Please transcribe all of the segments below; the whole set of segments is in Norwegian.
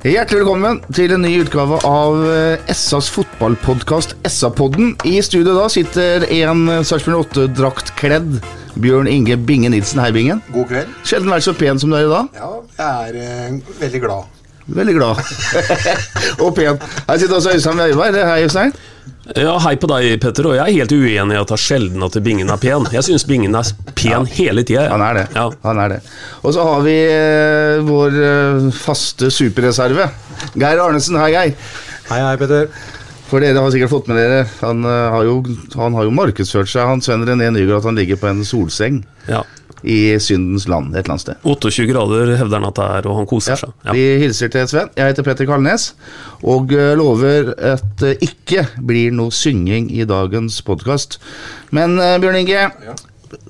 Hjertelig velkommen til en ny utgave av eh, SAs fotballpodkast SA-podden. I studio da sitter en Sarpsborg 8-draktkledd Bjørn Inge Binge Nilsen. Hei, Bingen. God kveld. Sjelden vært så pen som du er i dag. Ja, jeg er eh, veldig glad. Veldig glad. og pen. Her sitter også Øystein Weiberg. Hei, Øystein. Ja, Hei på deg, Petter. Og jeg er helt uenig i at det er sjelden at Bingen er pen. Jeg syns Bingen er pen hele tida. Han er det. Ja. Han er det. Og så har vi eh, vår eh, faste superreserve. Geir Arnesen. Hei, Geir. Hei, hei, Petter. For dere har sikkert fått med dere Han, uh, har, jo, han har jo markedsført seg, han Sven René Nygaard, at han ligger på en solseng ja. I syndens land et eller annet sted. 28 grader hevder han at det er, og han koser Ja, seg. Ja. Vi hilser til Sven. Jeg heter Petter Kalnes og eh, lover at det ikke blir noe synging i dagens podkast. Men eh, Bjørn Inge,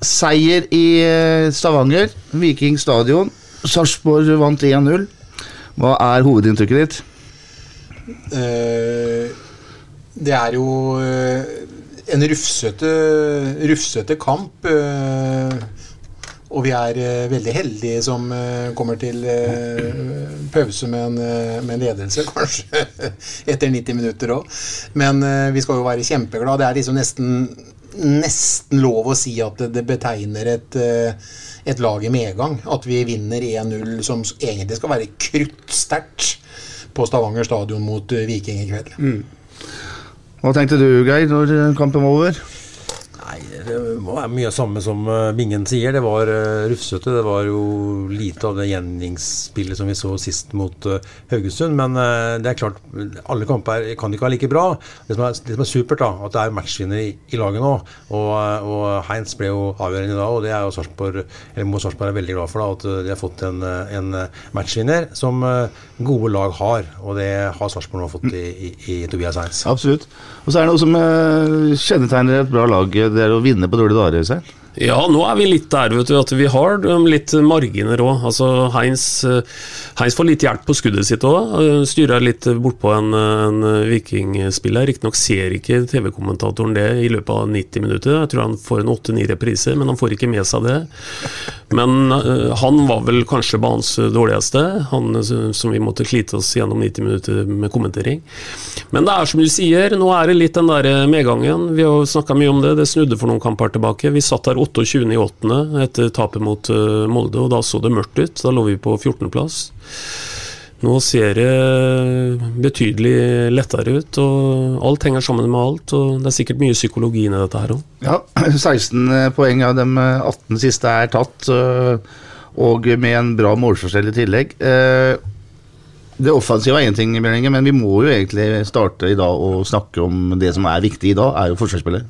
seier i eh, Stavanger, Viking stadion. Sarpsborg vant 1-0. Hva er hovedinntrykket ditt? Eh, det er jo eh, en rufsete, rufsete kamp. eh, og vi er eh, veldig heldige som eh, kommer til eh, pause med en, eh, med en ledelse, kanskje etter 90 minutter òg. Men eh, vi skal jo være kjempeglade. Det er liksom nesten, nesten lov å si at det, det betegner et, eh, et lag i medgang. At vi vinner 1-0, som egentlig skal være kruttsterkt på Stavanger stadion mot Viking i kveld. Hva tenkte du, Geir, når kampen var over? Nei, det var mye av samme som eh, Bingen sier. Det var uh, rufsete. Det var jo lite av det gjenningsspillet som vi så sist mot eh, Haugesund. Men eh, det er klart, alle kamper kan ikke være like bra. Det som er, det som er supert, da, at det er matchvinner i, i laget nå. Og, eh, og Heinz ble jo avgjørende da, og det er jo Sarpsborg eller må Sarpsborg er veldig glad for. da, At eh, de har fått en, eh, en eh, matchvinner som eh, gode lag har. Og det har Sarpsborg nå fått i, i, i Tobias Heinz. Absolutt. Og så er det noe som eh, kjennetegner et bra lag. Det er å vinne på dårlige dager. Øystein. Ja, nå er vi litt der, vet du, at vi har um, litt marginer òg. Altså, Heinz, uh, Heinz får litt hjelp på skuddet sitt òg. Styrer litt bortpå en, en vikingspiller. Riktignok ser ikke TV-kommentatoren det i løpet av 90 minutter. Jeg tror han får en 8-9 repriser, men han får ikke med seg det. Men uh, han var vel kanskje banens dårligste, han som vi måtte slite oss gjennom 90 minutter med kommentering. Men det er som du sier, nå er det litt den der medgangen. Vi har snakka mye om det, det snudde for noen kamper tilbake. Vi satt der 28.8. etter tapet mot uh, Molde, og da så det mørkt ut. Da lå vi på 14.-plass. Nå ser det betydelig lettere ut, og alt henger sammen med alt. og Det er sikkert mye psykologi i dette her òg. Ja, 16 poeng av de 18 siste er tatt, og med en bra målforskjell i tillegg. Eh, Det offensive er én ting, men vi må jo egentlig starte i dag og snakke om det som er viktig i dag, er jo forsvarsspillet.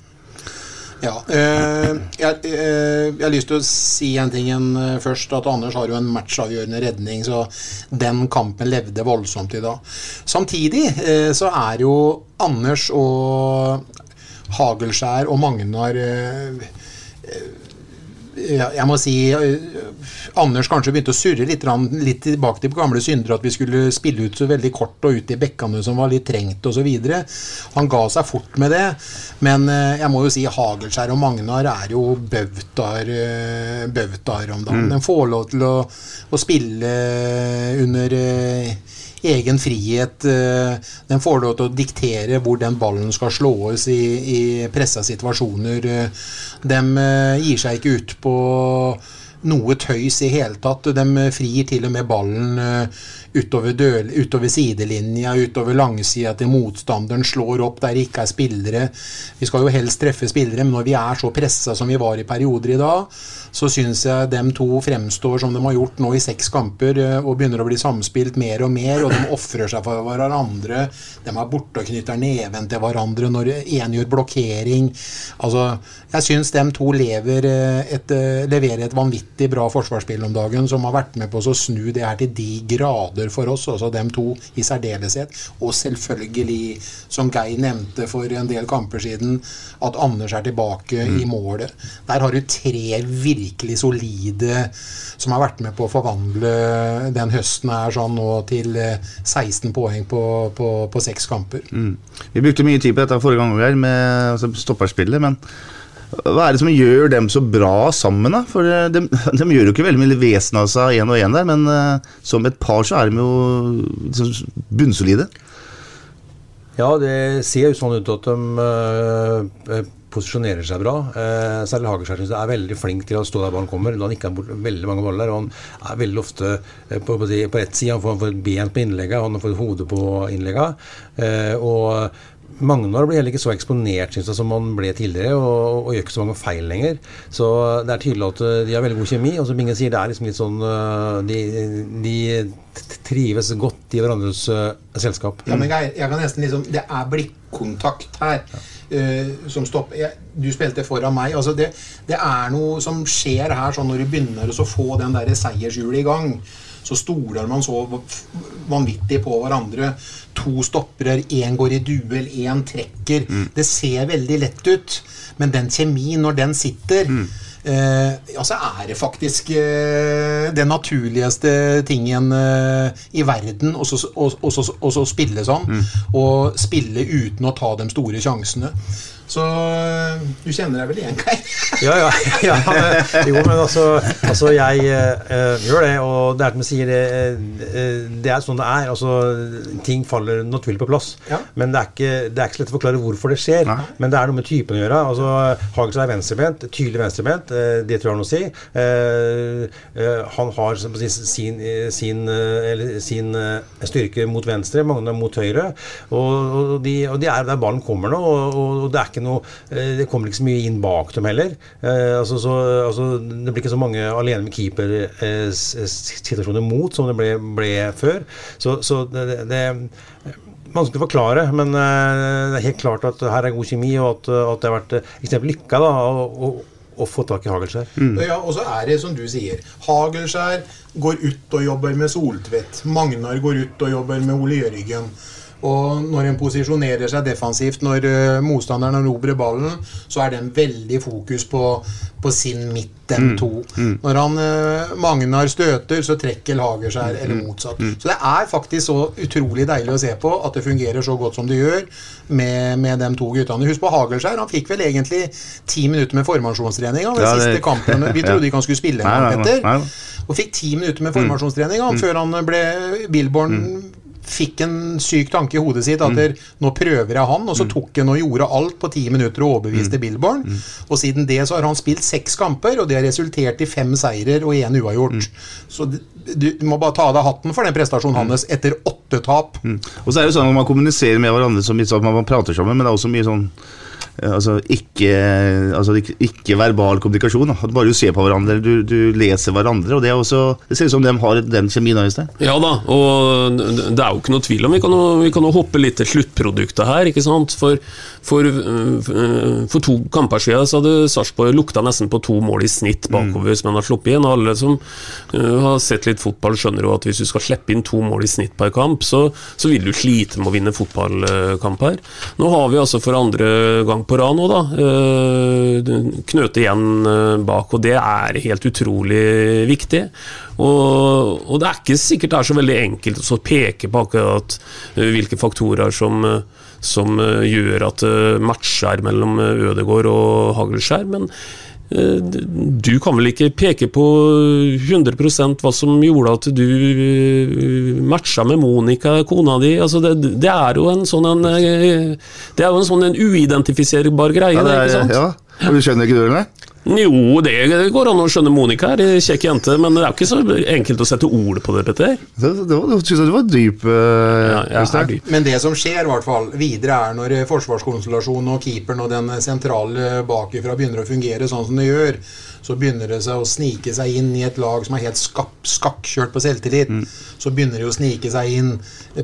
Ja. Eh, jeg, eh, jeg har lyst til å si en ting eh, først. At Anders har jo en matchavgjørende redning, så den kampen levde voldsomt i dag. Samtidig eh, så er jo Anders og Hagelskjær og Magnar eh, jeg må si Anders kanskje begynte å surre litt, litt tilbake til gamle synder, at vi skulle spille ut så veldig kort og ut i bekkene som var litt trengt osv. Han ga seg fort med det, men jeg må jo si Hagelskjær og Magnar er jo bautaer om dagen. Mm. De får lov til å, å spille under egen frihet. Den får lov til å diktere hvor den ballen skal slås i, i pressa situasjoner. De gir seg ikke ut på noe tøys i hele tatt. De frir til og med ballen utover, døl, utover sidelinja, utover langsida til motstanderen, slår opp der det ikke er spillere. Vi skal jo helst treffe spillere, men når vi er så pressa som vi var i perioder i dag, så syns jeg dem to fremstår som de har gjort nå i seks kamper, og begynner å bli samspilt mer og mer, og de ofrer seg for hverandre. De er borte og knytter neven til hverandre når en gjør blokkering. Altså, jeg syns dem to lever et, leverer et vanvittig bra forsvarsspill om dagen, som har vært med på å snu det her til de grader for oss, altså dem to i særdeleshet. Og selvfølgelig, som Geir nevnte for en del kamper siden, at Anders er tilbake Mm. i målet. Der har du tre virkelig solide som har vært med på å forvandle den høsten her sånn nå til eh, 16 poeng på, på, på seks kamper. Mm. Vi brukte mye tid på dette forrige gang med altså, stopperspillet, men hva er det som gjør dem så bra sammen, da? For eh, de, de gjør jo ikke veldig mye vesen av seg én og én der, men uh, som et par så er de jo liksom, bunnsolide. Ja, det ser jo sånn ut at de uh, posisjonerer seg bra. Eh, særlig Hagerskjær er veldig flink til å stå der ballen kommer. Da han ikke har bort veldig mange baller. og Han er veldig ofte på, på, på rett side. Han får et ben på innlegget, han får et hode på innlegget. Eh, og Magnar blir heller ikke så eksponert synes jeg, som han ble tidligere, og, og gjør ikke så mange feil lenger. Så det er tydelig at eh, de har veldig god kjemi. Og som Bingen sier, det er liksom litt sånn eh, De, de trives godt i hverandres uh, selskap. Ja, men Geir, jeg kan nesten liksom Det er blikkontakt her. eh, som stopper jeg, Du spilte foran meg. altså det, det er noe som skjer her sånn når du begynner å få den der seiershjulet i gang. Så stoler man så vanvittig på hverandre. To stopper, én går i duell, én trekker. Det ser veldig lett ut, men den kjemien, når den sitter Eh, ja, så er det faktisk eh, den naturligste tingen eh, i verden å spille sånn. Og spille uten å ta de store sjansene. Så eh, du kjenner deg vel igjen, Geir? Ja, ja. ja jo, men altså, altså jeg eh, gjør det, og det er som jeg sier, det, det er sånn det er. Altså, ting faller naturlig på plass. Ja. Men det er, ikke, det er ikke så lett å forklare hvorfor det skjer. Men det er noe med typen å gjøre. Altså, Hagels er venstrebent, tydelig venstrebent, det tror jeg har noe å si. Uh, eh, han har sin, sin, eller, sin styrke mot venstre, mange mot høyre. Og, og, de, og de er der ballen kommer nå, og, og det er ikke noe eh, Det kommer ikke så mye inn bak dem heller. Eh, altså, så, altså, det blir ikke så mange alene med keeper-situasjoner mot som det ble, ble før. Så, så det, det, det Vanskelig å forklare, men eh, det er helt klart at her er god kjemi, og at, at det har vært eh, ekstremt lykka da, å, å, få tak i Hagelskjær. Ja, og så er det som du sier. Hagelskjær går ut og jobber med Soltvedt. Magnar går ut og jobber med Ole Jørgen. Og når en posisjonerer seg defensivt når uh, motstanderen erobrer ballen, så er det en veldig fokus på, på sin midt, dem Mm. to. Mm. Når han uh, Magnar støter, så trekker Hagerskjær, eller Mm. motsatt. Mm. Så det er faktisk så utrolig deilig å se på at det fungerer så godt som det gjør med, med de to guttene. Husk på Hagelskjær, han fikk vel egentlig ti minutter med formasjonstrening den Ja, siste kampen. Vi trodde ikke han skulle spille en nei, etter. Og fikk ti minutter med Mm. formasjonstrening Mm. før han ble Billborn fikk en syk tanke i hodet sitt at der, nå prøver jeg han, og så tok han og gjorde alt på ti minutter og overbeviste Billborn. Og siden det så har han spilt seks kamper, og det har resultert i fem seirer og én uavgjort. Så du, du må bare ta av deg hatten for den prestasjonen hans etter åtte tap. Mm. Og så er det jo sånn at Man kommuniserer med hverandre så mye at man prater sammen, men det er også mye sånn Altså ikke, altså ikke, verbal kommunikasjon. At bare du ser på hverandre, du, du leser hverandre. Og Det er også, det ser ut som de har den kjemien. da, Øystein. Ja da, og det er jo ikke noe tvil om Vi kan jo, vi kan jo hoppe litt til sluttproduktet her. ikke sant? For, for, øh, for to kamper siden så hadde Sarpsborg lukta nesten på to mål i snitt bakover som man har sluppet inn. Alle som øh, har sett litt fotball, skjønner jo at hvis du skal slippe inn to mål i snitt per kamp, så, så vil du slite med å vinne fotballkamp her. Nå har vi altså for andre gang gang på rad nå, da. Eh, knøte igjen eh, bak, og det er helt utrolig viktig. Og, og, det er ikke sikkert det er så veldig enkelt å peke på akkurat eh, hvilke faktorer som, som gjør at det matcher mellom Ødegård og Hagelskjær. men du kan vel ikke peke på 100% hva som gjorde at du matcha med Monica, kona di? Altså det, det, er jo en sånn en, Det er jo en sånn en uidentifiserbar greie, ja, det er, ikke sant? Ja, og Du skjønner ikke det, eller? Jo, det går an å skjønne. Monica er kjekk jente, men det er ikke så enkelt å sette ord på det. Petter. Det, det var, det, var dyp, uh, ja, dyp. Men det som skjer hvert fall videre, er når forsvarskonstellasjonen og keeperen og den sentrale bakifra begynner å fungere sånn som det gjør, så begynner det seg å snike seg inn i et lag som er helt skakkjørt på selvtillit. Mm. Så begynner det å snike seg inn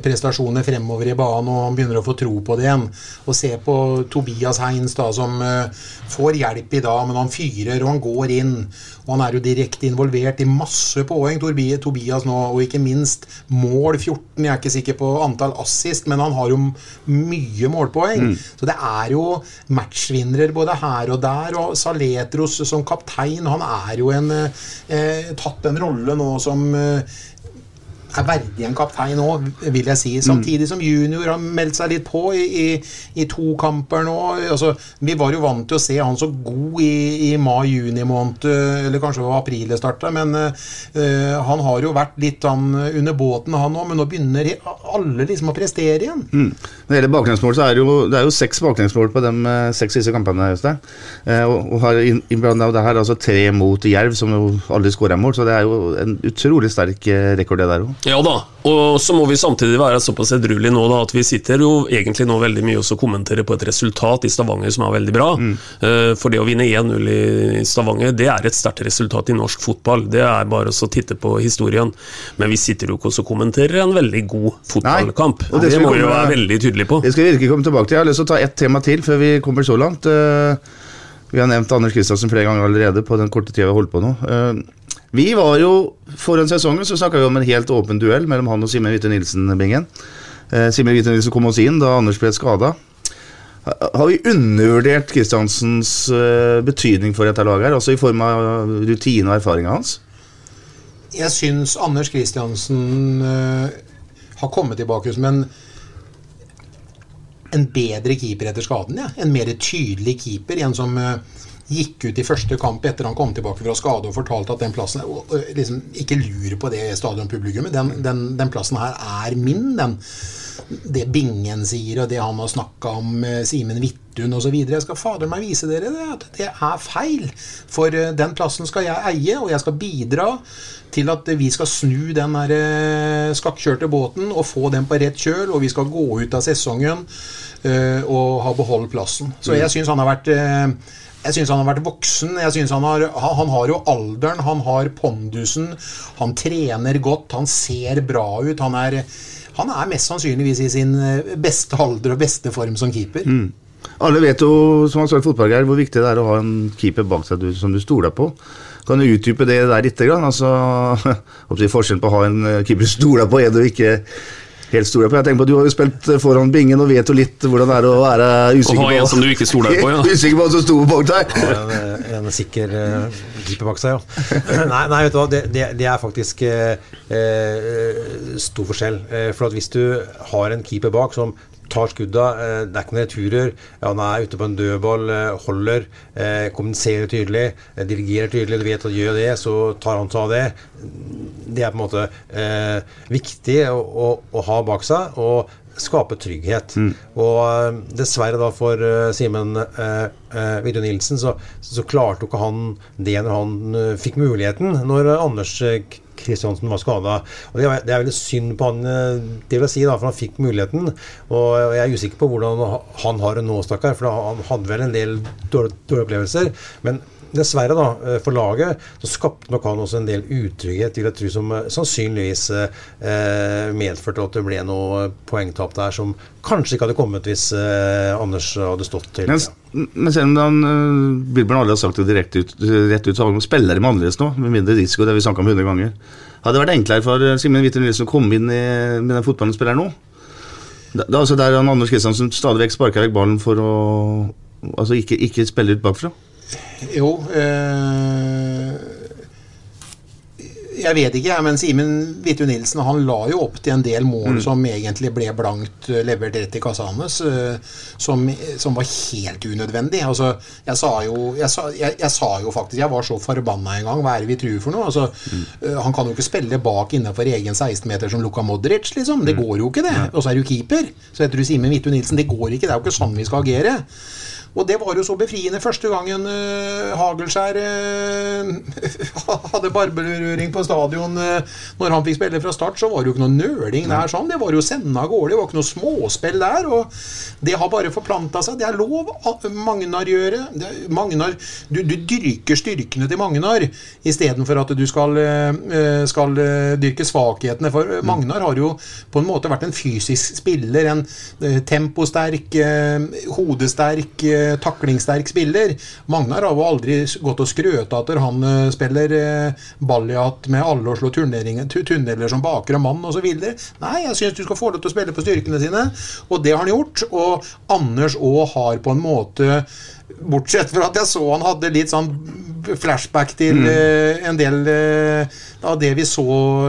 prestasjoner fremover i banen, og han begynner å få tro på det igjen. Og se på Tobias Heins, da, som uh, får hjelp i dag, men han fyrer, og han går inn. Og han er jo direkte involvert i masse poeng, Tobias nå, og ikke minst mål 14. Jeg er ikke sikker på antall assist, men han har jo mye målpoeng. Mm. Så det er jo matchvinnere både her og der, og Saletros som kaptein han er jo en, eh, tatt en rolle nå som eh, er verdig en kaptein òg, vil jeg si. Samtidig som junior har meldt seg litt på i, i, i to kamper nå. Altså, vi var jo vant til å se han så god i, i mai-juni måned, eller kanskje det var april det starta, men uh, han har jo vært litt han, under båten, han òg. Men nå begynner alle liksom å prestere igjen. Mm. Når det gjelder baklengsmål, så er det jo, det er jo seks baklengsmål på de seks siste kampene. Øystein. Uh, og, og har innblanda det her altså tre mot Jerv, som jo aldri skåra mål. Så det er jo en utrolig sterk rekord, det der òg. Ja da, og så må vi samtidig være såpass edruelige nå da, at vi sitter jo egentlig nå veldig mye og kommenterer på et resultat i Stavanger som er veldig bra. Mm. Uh, for det å vinne 1-0 i Stavanger, det er et sterkt resultat i norsk fotball. Det er bare å titte på historien. Men vi sitter jo ikke og kommenterer en veldig god fotballkamp. Nei, det, det må vi jo være veldig tydelige på. Det skal vi virkelig komme tilbake til. Jeg har lyst til å ta ett tema til før vi kommer så langt. Uh, vi har nevnt Anders Kristiansen flere ganger allerede på den korte tida vi har holdt på nå. Vi var jo, Foran sesongen så snakka vi om en helt åpen duell mellom han og Simen Witte Nilsen-bingen. Eh, Simen Witte Nilsen kom oss inn da Anders ble skada. Har vi undervurdert Kristiansens eh, betydning for dette laget, her, også i form av rutine og erfaringa hans? Jeg syns Anders Kristiansen eh, har kommet tilbake som en en bedre keeper etter skaden. Ja. En mer tydelig keeper. En som uh, gikk ut i første kamp etter han kom tilbake fra skade og fortalte at den plassen liksom, Ikke lur på det stadionpublikummet. Den, den, den, plassen her er min. Den, det Bingen sier, og det han har snakka om uh, Simen Hvittun osv. Jeg skal fader meg vise dere det, at det er feil. For uh, den plassen skal jeg eie, og jeg skal bidra til at vi skal snu den der, uh, skakkjørte båten og få den på rett kjøl, og vi skal gå ut av sesongen og ha beholdt plassen. Så jeg syns han har vært jeg syns han har vært voksen. Jeg synes han har, han har jo alderen, han har pondusen. Han trener godt, han ser bra ut. Han er, han er mest sannsynligvis i sin eh, beste alder og beste form som keeper. Mm. Alle vet jo som har spilt fotballgeir, hvor viktig det er å ha en keeper bak seg som du stoler på. Kan du utdype det der litt? Altså, forskjellen på å ha en eh, keeper du stoler på, er det ikke helt store på. Jeg tenker på, Du har jo spilt foran bingen og vet jo litt hvordan det er å være usikker på en som du ikke stoler på, ja. usikker på hva som sto bak deg. En, en sikker uh, keeper bak seg, ja. nei, nei, vet du hva, det, det, det er faktisk uh, stor forskjell. Uh, for at hvis du har en keeper bak som tar skudda. Eh, det er ikke noen returer. Han er ute på en dødball, eh, holder, eh, kommuniserer tydelig, dirigerer tydelig. Du vet at gjør det, så tar han seg av det. Det er på en måte eh, viktig å, å, å, ha bak seg. og skape trygghet. Mm. Og dessverre da for uh, Simen eh, uh, Vidje Nilsen, så, så, klarte jo ikke han det når han uh, fikk muligheten. Når Anders Kristiansen var skada. Det, det, er veldig synd på han, eh, det vil jeg si, da, for han fikk muligheten. Og jeg er usikker på hvordan han har det nå, stakkar, for han hadde vel en del dårlige opplevelser. Men dessverre, da, eh, for laget, så skapte nok han også en del utrygghet, vil jeg tro, som eh, sannsynligvis eh, medførte at det ble noe poengtap der som kanskje ikke hadde kommet hvis eh, Anders hadde stått til. Men, men selv om han, uh, Bilbjørn aldri har sagt det direkte ut, rett ut, så har han spiller med annerledes nå, med mindre risiko, det har vi snakka om hundre ganger. Hadde det vært enklere for Simen Witte Nilsen å komme inn i, med den fotballen spiller nå? Det, det er altså der han Anders Kristiansen stadig vekk sparker vekk ballen for å altså ikke, ikke spille ut bakfra? Jo eh, Jeg vet ikke, jeg, men Simen Hvitun Nilsen han la jo opp til en del mål Mm. som egentlig ble blankt eh, levert rett i kassa hans, eh, som, som var helt unødvendig. Altså, jeg sa jo jeg sa, jeg, sa jo faktisk Jeg var så forbanna en gang. Hva er det vi tror for noe? Altså, eh, han kan jo ikke spille bak innenfor egen 16-meter som Luka Modric, liksom. Det går jo ikke, det. Og så er du keeper. Så heter du Simen Hvitun Nilsen. Det går ikke. Det er jo ikke sånn vi skal agere. Og det var jo så befriende første gangen uh, Hagelskjær uh, hadde barberøring på stadion uh, når han fikk spille fra start, så var det jo ikke noe nøling der sånn. Det var jo sende av gårde. Det var ikke noe småspill der. Og det har bare forplanta seg. Det er lov. Magnar gjøre. Magnar, du, du dyrker styrkene til Magnar istedenfor at du skal, eh, skal eh, dyrke svakhetene. For Magnar har jo på en måte vært en fysisk spiller. En eh, temposterk, eh, hodesterk, eh, taklingssterk spiller. Magnar har jo aldri gått og skrøt av at han eh, spiller eh, balljat med alle og slår tunneler som baker og mann osv. Nei, jeg syns du skal få lov til å spille på styrkene sine, og det har han gjort. Og Anders òg har på en måte Bortsett fra at jeg så han hadde litt sånn flashback til eh, en del uh, av det vi så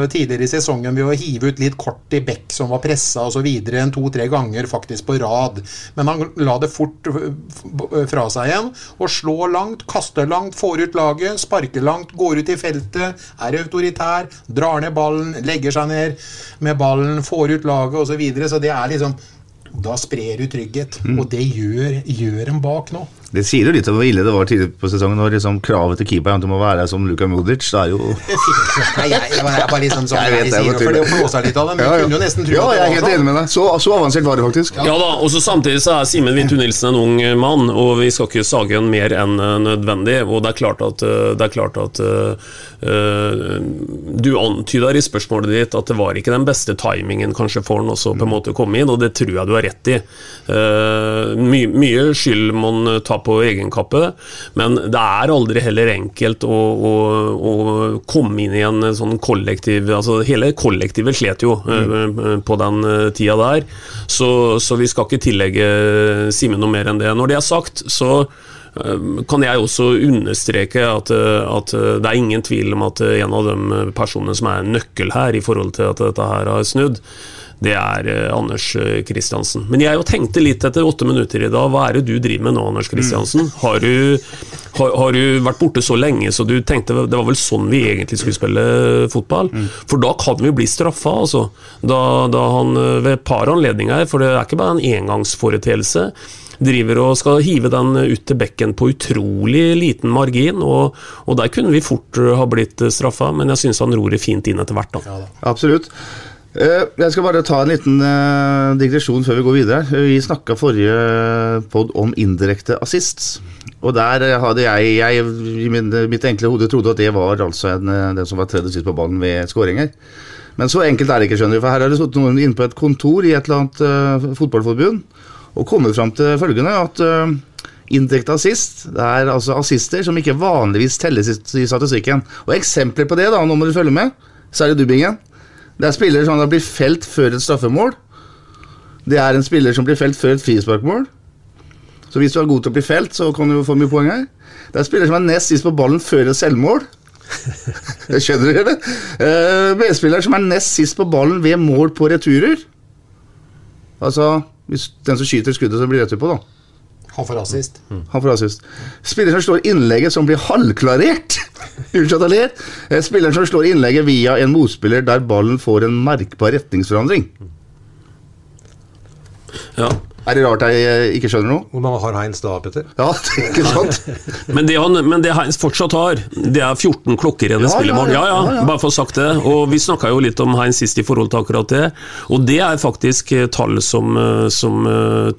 tidligere i sesongen ved å hive ut litt kort i bekk som var pressa osv. en to-tre ganger faktisk på rad. Men han la det fort eh, fra seg igjen. Og slår langt, kaster langt, får ut laget, sparker langt, går ut i feltet, er autoritær, drar ned ballen, legger seg ned med ballen, får ut laget osv. Så, videre. så det er liksom Da sprer du trygghet. Og det gjør, gjør en bak nå. Det sier jo litt om hvor ille det var tidlig på sesongen. Når liksom kravet til keeper er at du må være som Luka Modic, Det er jo Nei, jeg, jeg, var- jeg bare liksom sånn Jeg vet det, sier for det blåser litt av det, men Ja, jeg ja. kunne jo nesten tro Ja, jeg er helt sånn. enig med deg. Så, så avansert var det faktisk. Ja da, og så Samtidig så er Simen Vintu Nilsen en ung mann, og vi skal ikke sage ham mer enn eh, nødvendig. Og det er klart at, eh, det er klart at uh, eh, Du antyder i spørsmålet ditt at det var ikke den beste timingen kanskje for han også på en måte å komme inn, og det tror jeg du har rett i. Uh, my, mye skyld man han ta på egen kappe, men det er aldri heller enkelt å, å, å komme inn i en sånn kollektiv altså Hele kollektivet slet jo mm. på den eh, tida der, så, så vi skal ikke tillegge Simen noe mer enn det. Når det er sagt, så kan jeg også understreke at, at det er ingen tvil om at en av de personene som er nøkkel her i forhold til at dette her har snudd, det er eh, Anders eh, Kristiansen. Men jeg jo tenkte litt etter åtte minutter i dag, hva er det du driver med nå, Anders Kristiansen? Har, du, har, har du vært borte så lenge så du tenkte det var vel sånn vi egentlig skulle spille fotball? For da kan vi bli straffa, altså. Da, da han eh, ved et par anledninger, for det er ikke bare en engangsforeteelse, driver og skal hive den ut til bekken på utrolig liten margin, og, og der kunne vi fort eh, ha blitt straffa, men jeg syns han ror det fint inn etter hvert, da. Absolutt. Eh, Jeg skal bare ta en liten eh, digresjon før vi går videre. Vi snakka forrige pod om indirekte assists. Og der eh, hadde jeg, jeg i mitt enkle hode trodde at det var altså en, eh, den som var tredje sist på ballen ved skåringer. Men så enkelt er det ikke, skjønner du. For her har det sittet noen inne på et kontor i et eller annet uh, fotballforbund og kommet fram til følgende at uh, indirekte assist det er altså assister som ikke vanligvis telles i statistikken. Og eksempler på det, da, nå må du følge med, så er det dubbingen. Det er spillere som blir felt før et straffemål. Det er en spiller som blir felt før et frisparkmål. Så hvis du er god til å bli felt, så kan du få mye poeng her. Det er spillere som er nest sist på ballen før et selvmål. Skjønner dere det? Uh, Medspillere som er nest sist på ballen ved mål på returer. Altså hvis den som skyter skuddet, så blir retur på, da. Han får assist. Han får assist. Spilleren som slår innlegget som blir halvklarert. Unnskyld at jeg ler. Eh, Spilleren som slår innlegget via en motspiller der ballen får en merkbar retningsforandring. Ja. Er det rart jeg eh, ikke skjønner noe? Hvor mange har Heinz da, Petter? Ja, ikke sant? Men det, han, men det Heinz fortsatt har, det er 14 klokkerene Ja, ja, spillemål. Ja, ja, ja, ja, bare for å ha sagt det. Og vi snakka jo litt om Heinz sist i forhold til akkurat det. Og det er faktisk eh, tall som, eh, som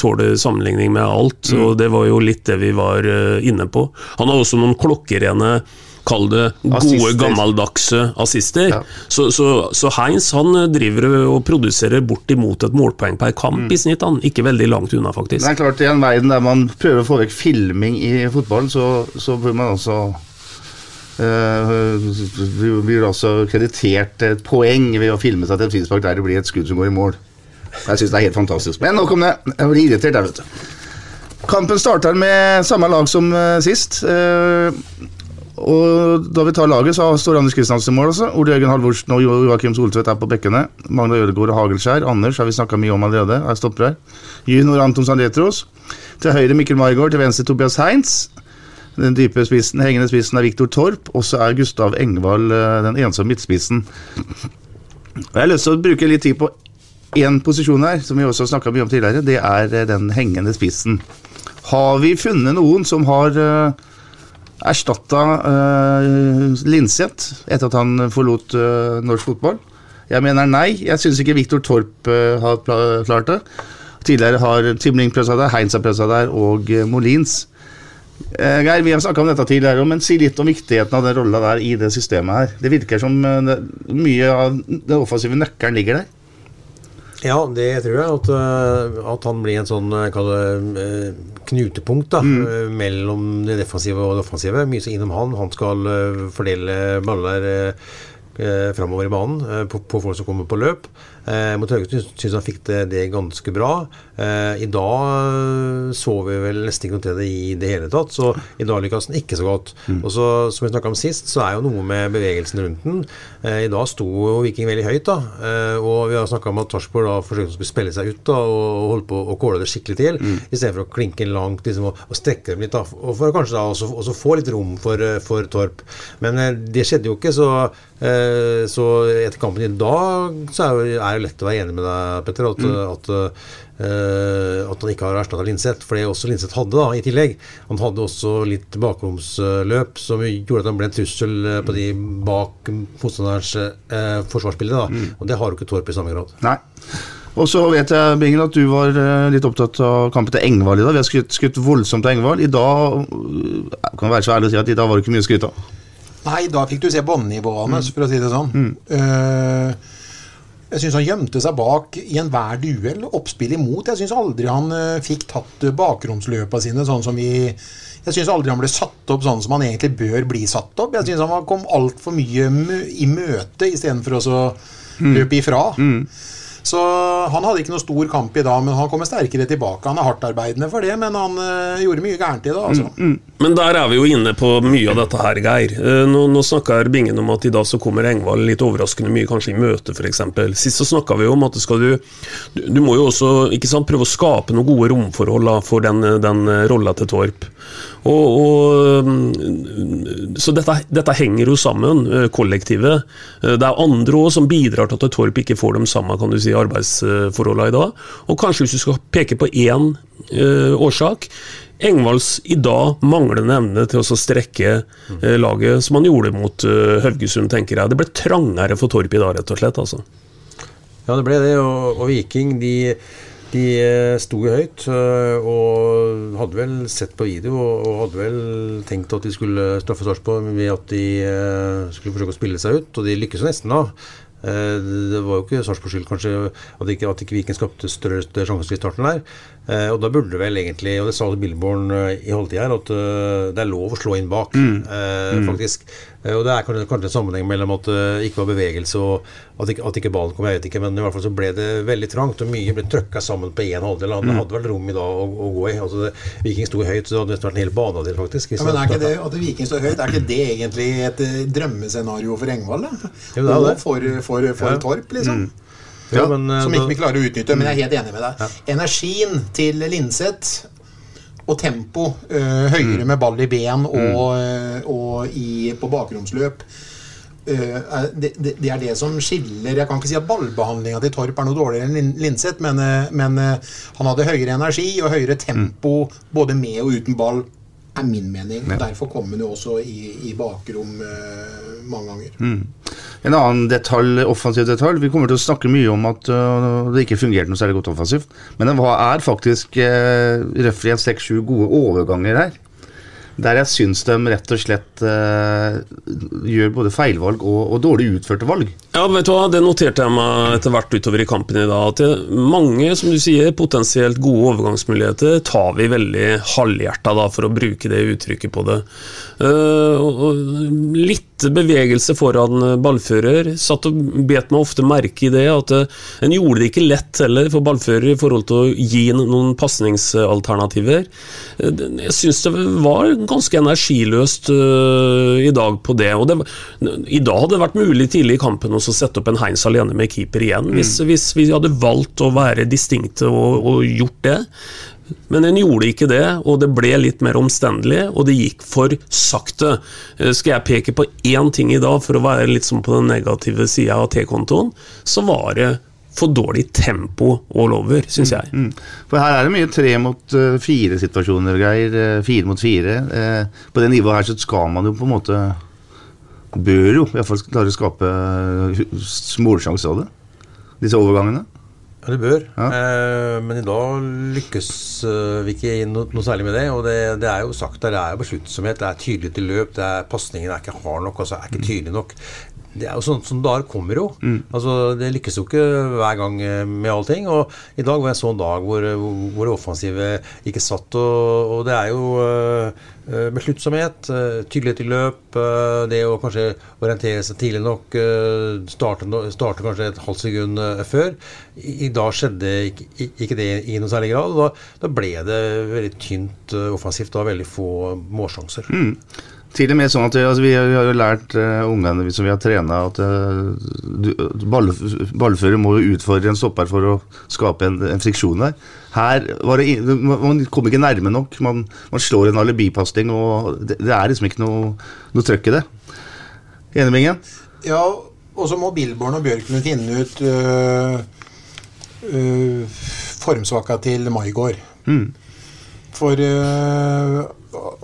tåler sammenligning med alt, Mm. og det var jo litt det vi var inne på. Han har også noen klokkerene Kall det gode, Assister. gammeldagse assister. Så, så, så Heinz han eh, driver og produserer bortimot et målpoeng per kamp i snitt. Han Ikke veldig langt unna, faktisk. Mm. Det er klart, I en verden der man prøver å få vekk filming i fotballen, så, så bør man også eh, blir altså kreditert et poeng ved å filme seg til et frispark der det blir et skudd som går i mål. Jeg syns det er helt fantastisk. Men nok om det. Jeg blir irritert der, vet du. Kampen starter med samme lag som eh, sist. Og da vi tar laget, så står Anders Kristiansen i mål også. Ole Jørgen Halvorsen og Jo- Joakim Soltvedt er på bekkene. Magna Ødegaard og Hagelskjær. Anders har vi snakka mye om allerede, er stopper her. Junior Anton Sandetros. Til høyre Mikkel Maigard, til venstre Tobias Heinz. Den dype spissen, hengende spissen er Viktor Torp, og så er Gustav Engvald eh, den ensomme midtspissen. Jeg har lyst til å bruke litt tid på én posisjon her, som vi også har snakka mye om tidligere. Det er eh, den hengende spissen. Har vi funnet noen som har uh, erstatta uh, Linseth etter at han forlot uh, norsk fotball? Jeg mener nei. Jeg syns ikke Viktor Torp uh, har klart det. Tidligere har Timling pressa der, Heinz har pressa der, og eh, Molins. Eh, Geir, vi har snakka om dette tidligere, men si litt om viktigheten av den rolla der i det systemet her. Det virker som eh, mye av den offensive nøkkelen ligger der. Ja, det tror jeg. At, øh, at han blir en sånn øh, det øh, knutepunkt da, mm. mellom det defensive og det offensive. Mye så innom han. Han skal fordele baller øh, framover i banen på, på folk som kommer på løp. Eh, mot Haugesund syns han fikk det, det ganske bra. Eh, I dag øh, så vi vel nesten ikke noe til det i det hele tatt, så i dag lykkes han ikke så godt. Og så, Som vi snakka om sist, så er jo noe med bevegelsen rundt den. Eh, I dag sto Viking veldig høyt, da. Eh, og vi har snakka om at Torsborg da forsøkte å skulle spille seg ut da, og holde på å kåle det skikkelig til, Mm. istedenfor å klinke langt liksom, og, og strekke dem litt. da, Og for kanskje da også, også få litt rom for, eh, for Torp. Men eh, det skjedde jo ikke, så, eh, så etter kampen i dag så er, jo, er jo lett å være enig med deg, Petter, at, at uh, at han ikke har erstatta Linseth, for det også Linseth hadde da, i tillegg. Han hadde også litt bakromsløp som gjorde at han ble en trussel eh, på de bak motstanderens uh, forsvarsbilde. Da. Og det har jo ikke Torp i samme grad. Nei. Og så vet jeg, Bingen, at du var eh, litt opptatt av kampen til Engvald i dag. Vi har skutt, skutt voldsomt til Engvald. I dag eh, kan være så ærlig å si at i dag var det ikke mye å skryte av. Nei, da fikk du se båndnivåene, hans, for å si det sånn. Eh, jeg syns han gjemte seg bak i enhver duell. Oppspill imot. Jeg syns aldri han eh, fikk tatt bakromsløpa sine sånn som vi Jeg syns aldri han ble satt opp sånn som han egentlig bør bli satt opp. Jeg syns han kom altfor mye i møte istedenfor å løpe ifra. Så han hadde ikke noe stor kamp i dag, men han kommer sterkere tilbake. Han er hardtarbeidende for det, men han eh, gjorde mye gærent i dag, altså. Men der er vi jo inne på mye av dette her, Geir. Eh, Nå, nå snakker Bingen om at i dag så kommer Engvald litt overraskende mye, kanskje i møte f.eks. Sist så snakka vi om at skal du, du må jo også ikke sant, prøve å skape noen gode romforhold da, for den, den rolla til Torp. Og, og, mm, så dette, dette henger jo sammen, eh, kollektivet. Eh, Det er andre òg som bidrar til at Torp ikke får de samme kan du si, arbeidsforholdene i dag. Og kanskje hvis du skal peke på én uh, årsak Engvalds i dag manglende evne til å strekke uh, laget som han gjorde mot uh, Haugesund, tenker jeg. Det ble trangere for Torp i dag, rett og slett. altså. Ja, det ble det. Og, og Viking de, de eh, sto jo høyt eh, og hadde vel sett på video og, hadde vel tenkt at de skulle straffe Sarpsborg ved at de eh, skulle forsøke å spille seg ut, og de lykkes jo nesten da. Det var jo ikke Sarpsborgs skyld kanskje at ikke, at ikke Viken skapte større, større sjanser i starten der. Eh, Og da burde det vel egentlig, og det sa Billborn eh, i halvtid her, at eh, det er lov å slå inn bak, eh, Mm. faktisk. Og det er kanskje, kanskje en sammenheng mellom at det ikke var bevegelse og at ikke, at ikke ballen kom, jeg vet ikke, men i hvert fall så ble det veldig trangt, og mye ble trøkka sammen på én halvdel. Det Mm. hadde vel rom i dag å, å gå i. Altså, det, Viking sto høyt, så det hadde nesten vært en hel banehalvdel, faktisk. hvis Ja, men er ikke det at Viking står høyt, er ikke det egentlig et drømmescenario for Engvald? da? Jo, det er Og det. for, for, for Ja. Torp, liksom. Ja, men, eh, som ikke vi klarer å utnytte. Men jeg er helt enig med deg. Energien til Linseth og tempo øh, høyere med ball i ben og, eh, og i, på bakromsløp er- det, det, det er det som skiller. Jeg kan ikke si at ballbehandlinga til Torp er noe dårligere enn Lin- Linseth, men, men eh, han hadde høyere energi og høyere tempo både med og uten ball, er min mening. Ja. Derfor kom han jo også i, i bakrom uh, mange ganger. Mm. En annen detalj, offensiv detalj Vi kommer til å snakke mye om at uh, det ikke fungerte noe særlig godt offensivt. Men det er faktisk uh, en seks-sju gode overganger her. Der jeg syns de rett og slett uh, gjør både feilvalg og, og dårlig utførte valg. Ja, vet du hva, Det noterte jeg meg etter hvert utover i kampen i dag. At det, mange som du sier, potensielt gode overgangsmuligheter tar vi veldig halvhjerta, for å bruke det uttrykket på det. Uh, og litt bevegelse foran eh, ballfører. Satt og bet meg ofte merke i det, at eh, en gjorde det ikke lett heller for ballfører i forhold til å gi noen pasningsalternativer. Eh, Jeg syns det var ganske energiløst i dag på det. og det, I dag hadde det vært mulig tidlig i kampen å sette opp en Heinz alene med keeper igjen, hvis, hvis vi hadde valgt å være distinkte og, og gjort det. Men en gjorde ikke det, og det ble litt mer omstendelig, og det gikk for sakte. Eh, Skal jeg peke på én ting i dag, for å være litt sånn på den negative sida av T-kontoen, så var det for dårlig tempo all over, syns jeg. Mm. For her er det mye tre mot eh, fire-situasjoner, Geir. eh, Fire mot fire. På det nivået her så skal man jo på en måte Bør jo iallfall klare å skape målsjanse av det. Disse overgangene. Ja, det bør. Eh, men i dag lykkes eh, vi ikke i no, noe særlig med det. Og det, det er jo sagt der, det er jo besluttsomhet, det er tydelig til løp, det er pasningen er ikke hard nok, altså er ikke tydelig nok. Det er jo sånn som dager kommer jo. Altså, det lykkes jo ikke hver gang eh, med allting. Og i dag var en sånn dag hvor, hvor det offensive ikke satt. Og, og det er jo eh, eh, besluttsomhet, uh, tydelighet i løp, uh, det å kanskje orientere seg tidlig nok, eh, starte, starte kanskje et halvt sekund eh, før. I, I dag skjedde ikke, ikke det i noe særlig grad. og Da, da ble det veldig tynt eh, offensivt og veldig få målsjanser. Mm. Til og med sånn at altså, Vi har jo lært uh, ungene som vi har trena, at uh, ball, ballfører må jo utfordre en stopper for å skape en, en friksjon der. Her var det, man kom ikke nærme nok. Man, man slår en alibipasning, og det, det er liksom ikke noe, noe trøkk i det. Enig, Bingen? Ja, og så må Billborn og Bjørklund finne ut uh, uh formsvaka til Maigård. Mm. For øh,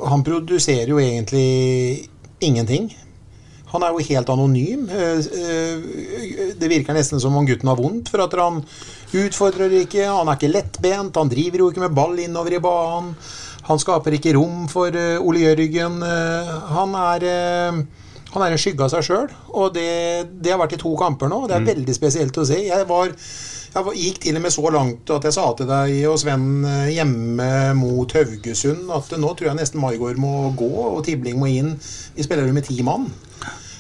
han produserer jo egentlig ingenting. Han er jo helt anonym. Eh, eh, Det virker nesten som om gutten har vondt, for at han utfordrer ikke. Han er ikke lettbent, han driver jo ikke med ball innover i banen. Han skaper ikke rom for eh, Ole Jørgen. Han er han er en skygge av seg sjøl, og det, det har vært i to kamper nå. Det er Mm. veldig spesielt å se. Jeg, var, jeg gikk til og med så langt at jeg sa til deg og Sven eh, hjemme mot Haugesund at nå tror jeg nesten Maigård må gå, og Tibling må inn. Vi spiller jo med ti mann.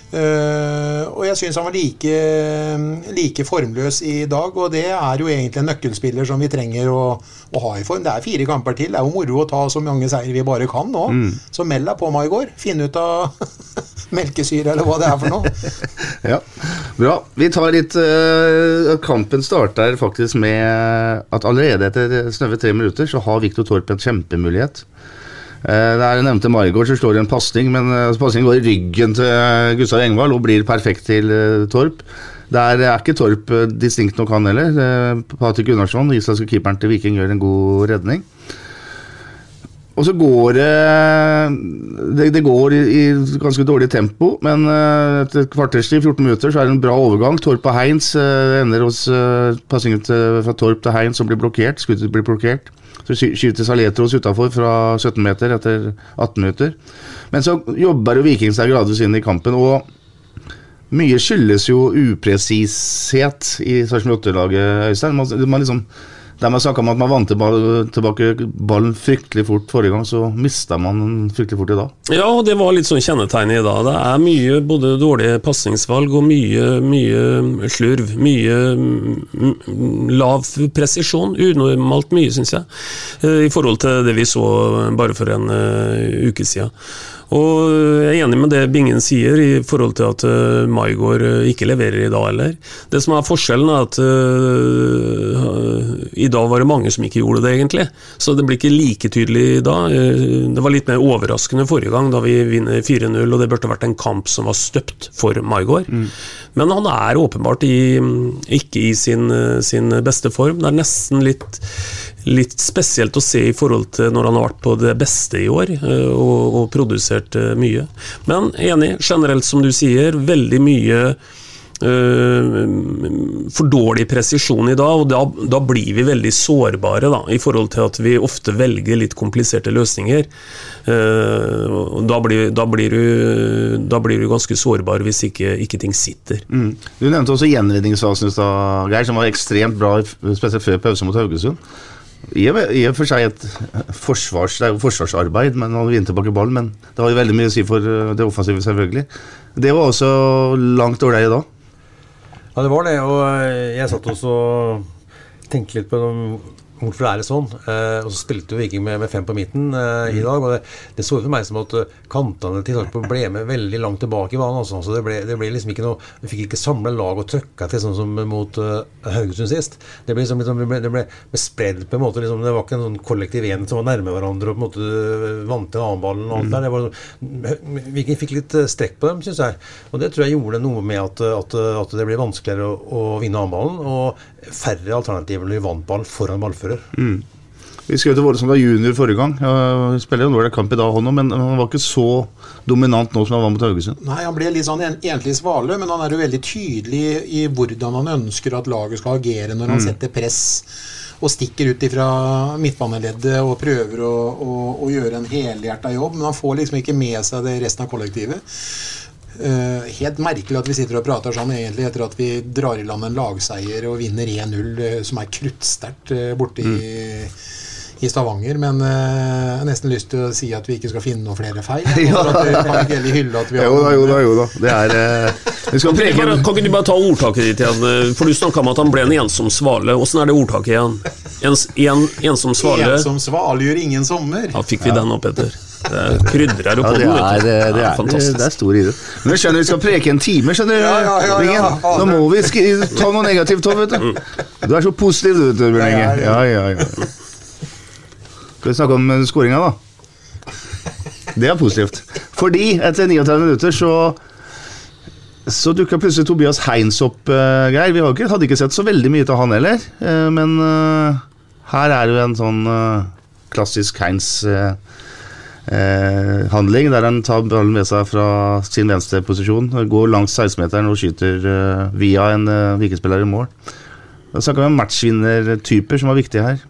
Eh, og jeg syns han var like, like formløs i dag, og det er jo egentlig en nøkkelspiller som vi trenger å, å ha i form. Det er fire kamper til. Det er jo moro å ta så mange seier vi bare kan nå. Mm. Så meld deg på, meg i går. Finn ut av melkesyre, eller hva det er for noe. Ja, bra. Vi tar litt uh, Kampen starter faktisk med at allerede etter snaue tre minutter så har Viktor Torp en kjempemulighet. Uh, der nevnte Margaard, så slår en pasning, men uh, pasningen går i ryggen til eh, Gustav Engvald og blir perfekt til eh, Torp. Der er ikke Torp eh, distinkt nok, han heller. Patrick Gunnarsson, islandske keeperen til Viking, gjør en god redning. Og så går det Det, går i, i ganske dårlig tempo, men eh, etter et kvarters tid, 14 minutter, så er det en bra overgang. Torp og Heinz eh, ender hos passingen fra Torp til Heins, som blir blokkert. Skuddet blir blokkert. Så skyter Saletros utafor fra 17 meter etter 18 minutter. Men så jobber jo Viking seg gradvis inn i kampen, og mye skyldes jo upresishet i Sarpsborg 8-laget, Øystein. Man, man liksom, der man snakka om at man vant tilbake ballen fryktelig fort forrige gang, så mista man den fryktelig fort i dag. Ja, og det var litt sånn kjennetegnet i dag. Det er mye både dårlige pasningsvalg og mye, mye slurv. Mye mm, lav presisjon. Unormalt mye, syns jeg, eh, i forhold til det vi så bare for en eh, uke siden. Og jeg er enig med det Bingen sier i forhold til at uh, Maigård eh, ikke leverer i dag heller. Det som er forskjellen, er at uh, i dag var det mange som ikke gjorde det, egentlig. Så det blir ikke like tydelig i dag. Eh, det var litt mer overraskende forrige gang, da vi vinner 4-0, og det burde vært en kamp som var støpt for Maigård. Men han er åpenbart i, ikke i sin, sin beste form. Det er nesten litt litt spesielt å se i forhold til når han har vært på det beste i år eh, og, og produsert eh, mye. Men enig, generelt som du sier, veldig mye for dårlig presisjon i dag, og da, da blir vi veldig sårbare da, i forhold til at vi ofte velger litt kompliserte løsninger. Eh, da, blir, da, blir du, da blir du ganske sårbar hvis ikke, ikke ting sitter. Mm. Du nevnte også gjenredningsfasen Geir, som var ekstremt bra, spesielt før pause mot Haugesund. I og for seg et forsvars, det er jo forsvarsarbeid, men han vinner tilbake ballen. Men det har jo veldig mye å si for eh, det offensive, selvfølgelig. Det var også langt ålreit da. Ja, det var det. Og eh, jeg satt også og tenkte litt på dem- hvorfor er det sånn. Eh, og så spilte jo Viking med, med fem på midten eh, i dag. Og det, det så ut for meg som at eh, kantene til Sarpsborg ble med veldig langt tilbake i banen. Altså. Så det ble, det ble liksom ikke noe Vi fikk ikke samla lag og trøkka til sånn som mot uh, Haugesund sist. Det ble liksom, liksom det ble, det ble, spredd på en måte. Liksom, det var ikke en sånn kollektiv enhet som var nærme hverandre og på en måte vant til annenballen og alt der. Det var, sånn- Viking fikk litt eh, strekk på dem, syns jeg. Og det tror jeg gjorde noe med at, at, at det ble vanskeligere å, å vinne annenballen. Og færre alternativer når vi vant ballen foran ballfører. Mm. Vi skrev til Våle som var junior forrige gang. Jeg spiller jo en ålreit kamp i dag, han men han var ikke så dominant nå som han var mot Haugesund. Nei, Han ble litt sånn en, enslig svale, men han er jo veldig tydelig i hvordan han ønsker at laget skal agere når han Mm. setter press og stikker ut ifra midtbaneleddet og prøver å, å, å gjøre en helhjerta jobb. Men han får liksom ikke med seg det resten av kollektivet. Eh, helt merkelig at vi sitter og prater sånn egentlig etter at vi drar i land en lagseier og vinner 1-0, uh, som er kruttsterkt uh, borte i, i Stavanger. Men eh, jeg har nesten lyst til å si at vi ikke skal finne noen flere feil. Ja. At kan ikke heller hylle at vi har Jo da, jo da, jo da. Det er eh, Vi skal Kan preke bare, kan ikke du bare ta ordtaket ditt igjen? eh, For du snakka om at han ble en ensom svale. Åssen er det ordtaket igjen? En, en ensom svale En som svale gjør ingen sommer. Ja, fikk vi den opp, Petter? Krydrer Ja, på det er, det, det, er, det er stor idrett. Men jeg skjønner vi skal preke en time, skjønner du. Ja, ja, ja, ja. Nå må vi ta noe negativt òg, vet du. Du er så positiv, du, vet Bjørn Inge. Ja, ja, ja. Skal vi snakke om eh, skåringa, da? Det er positivt. Fordi etter 39 minutter så så dukka plutselig Tobias Heins opp, uh, Geir. Vi har ikke, hadde ikke sett så veldig mye av han heller. Uh, men uh, her er jo en sånn klassisk Heins eh, eh, handling, der han tar ballen med seg fra sin venstre posisjon, går langs 16-meteren og skyter eh, via en eh, vikespiller i mål. Da snakker vi om matchvinnertyper som var viktige her.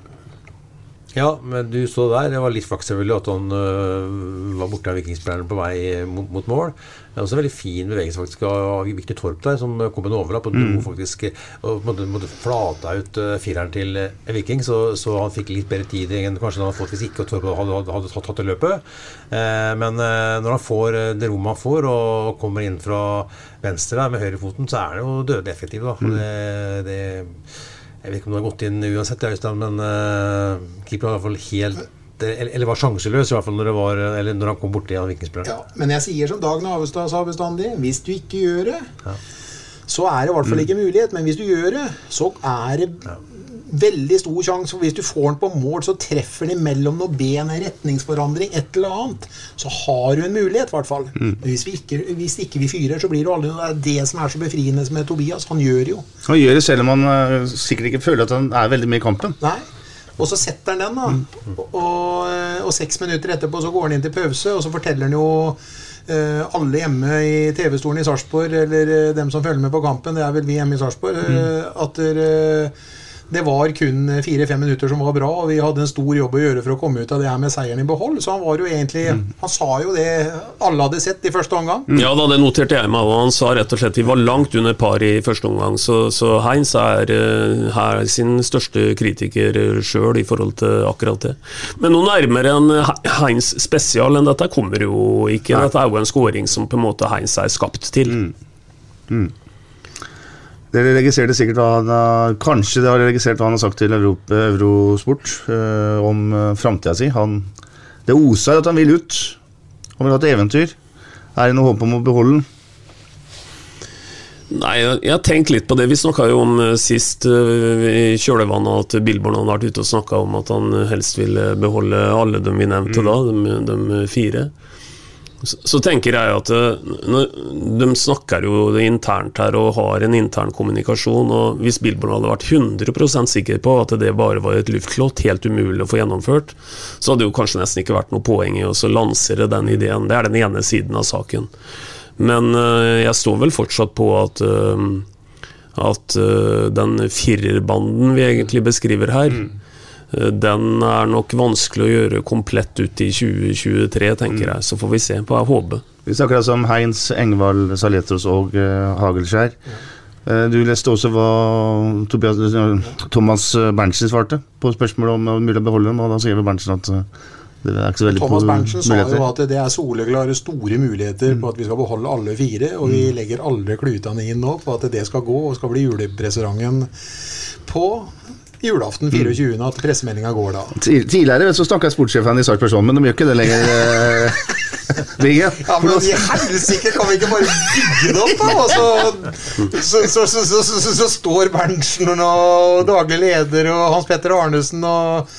Ja, men du så der. Det var litt flaks selvfølgelig at han øh, var borte av vikingspilleren på vei mot, mot mål. Det er også en veldig fin bevegelse faktisk av Viktor Torp der, som kom med en overlapp og dro Mm. faktisk og måtte, måtte flata ut øh, fireren til øh, Viking, så, så han fikk litt bedre tid enn kanskje han hadde fått hvis ikke Torp hadde, hadde, hadde tatt, tatt det løpet. Eh, men eh, når han får eh, det rommet han får, og kommer inn fra venstre der med høyrefoten, så er det jo dødelig effektiv. Da. Mm. det, det jeg vet ikke om det har gått inn uansett, men uh, keeper har i hvert fall helt eller, eller var sjanseløs, i hvert fall når, det var, eller når han kom borti han vikingspilleren. Ja, men jeg sier som Dag Navestad sa bestandig, hvis du ikke gjør det, så er det i hvert fall ikke mulighet. Men hvis du gjør det, så er det veldig stor sjanse. For hvis du får den på mål, så treffer den mellom noen ben, en retningsforandring, et eller annet. Så har du en mulighet, i hvert fall. Mm. Men Hvis, vi ikke, hvis ikke vi fyrer, så blir det aldri. Det er det som er så befriende med Tobias. Han gjør det jo. Han gjør det selv om han eh, sikkert ikke føler at han er veldig med i kampen. Nei. Og så setter han den, da. Og, og seks minutter etterpå så går han inn til pause, og så forteller han jo eh, alle hjemme i TV-stolen i Sarpsborg, eller eh, dem som følger med på kampen, det er vel vi hjemme i Sarpsborg, mm. at eh, det var kun fire-fem minutter som var bra, og vi hadde en stor jobb å gjøre for å komme ut av det her med seieren i behold. Så han var jo egentlig Han sa jo det alle hadde sett i første omgang. Ja, da, det noterte jeg meg, og han sa rett og slett vi var langt under par i første omgang. Så, så Heinz er eh, her sin største kritiker sjøl i forhold til akkurat det. Men noe nærmere enn Heinz spesial enn dette kommer jo ikke. Dette er jo en skåring som på en måte Heinz er skapt til. Mm. Dere registrerte sikkert hva han har- Kanskje dere har registrert hva han har sagt til Europa, Eurosport eh, om uh, framtida si. Han, det oser at han vil ut. Han vil ha et eventyr. Er det noe håp om å beholde den? Nei, jeg har tenkt litt på det. Vi snakka jo om eh, sist eh, i kjølvannet at Billborn hadde vært ute og snakka om at han helst ville beholde alle dem vi nevnte da, de, de fire. Så, så tenker jeg at eh, de snakker jo internt her og har en intern kommunikasjon. og Hvis Billborn hadde vært 100% sikker på at det bare var et luftlott, helt umulig å få gjennomført, så hadde det jo kanskje nesten ikke vært noe poeng i å lansere den ideen. Det er den ene siden av saken. Men eh, jeg står vel fortsatt på at eh, at den firerbanden vi egentlig beskriver her, eh, den er nok vanskelig å gjøre komplett ut i 2023, tenker jeg. Så får vi se. På HB. Vi snakker altså om Heinz, Engvald, Saletros og uh, Hagelskjær. Eh, Du leste også hva Tobias, Thomas Berntsen svarte på spørsmålet om det var mulig å beholde dem, og da sier vel Berntsen at eh, det er ikke så veldig Thomas på- Berntsen sa jo at det er soleklare store muligheter på at vi skal beholde alle fire, og vi legger alle klutene inn nå på at det skal gå, og skal bli julepresserangen på julaften 24. at pressemeldinga går da. Tidligere så snakka sportssjefen i Sarpsborg sånn, men de gjør ikke det lenger. eh, Vigge. Ja, men i helsike, kan vi ikke bare bygge det opp, da? altså. så, så, så, så, så, så, så, så står Berntsen og daglig leder og Hans Petter Arnesen og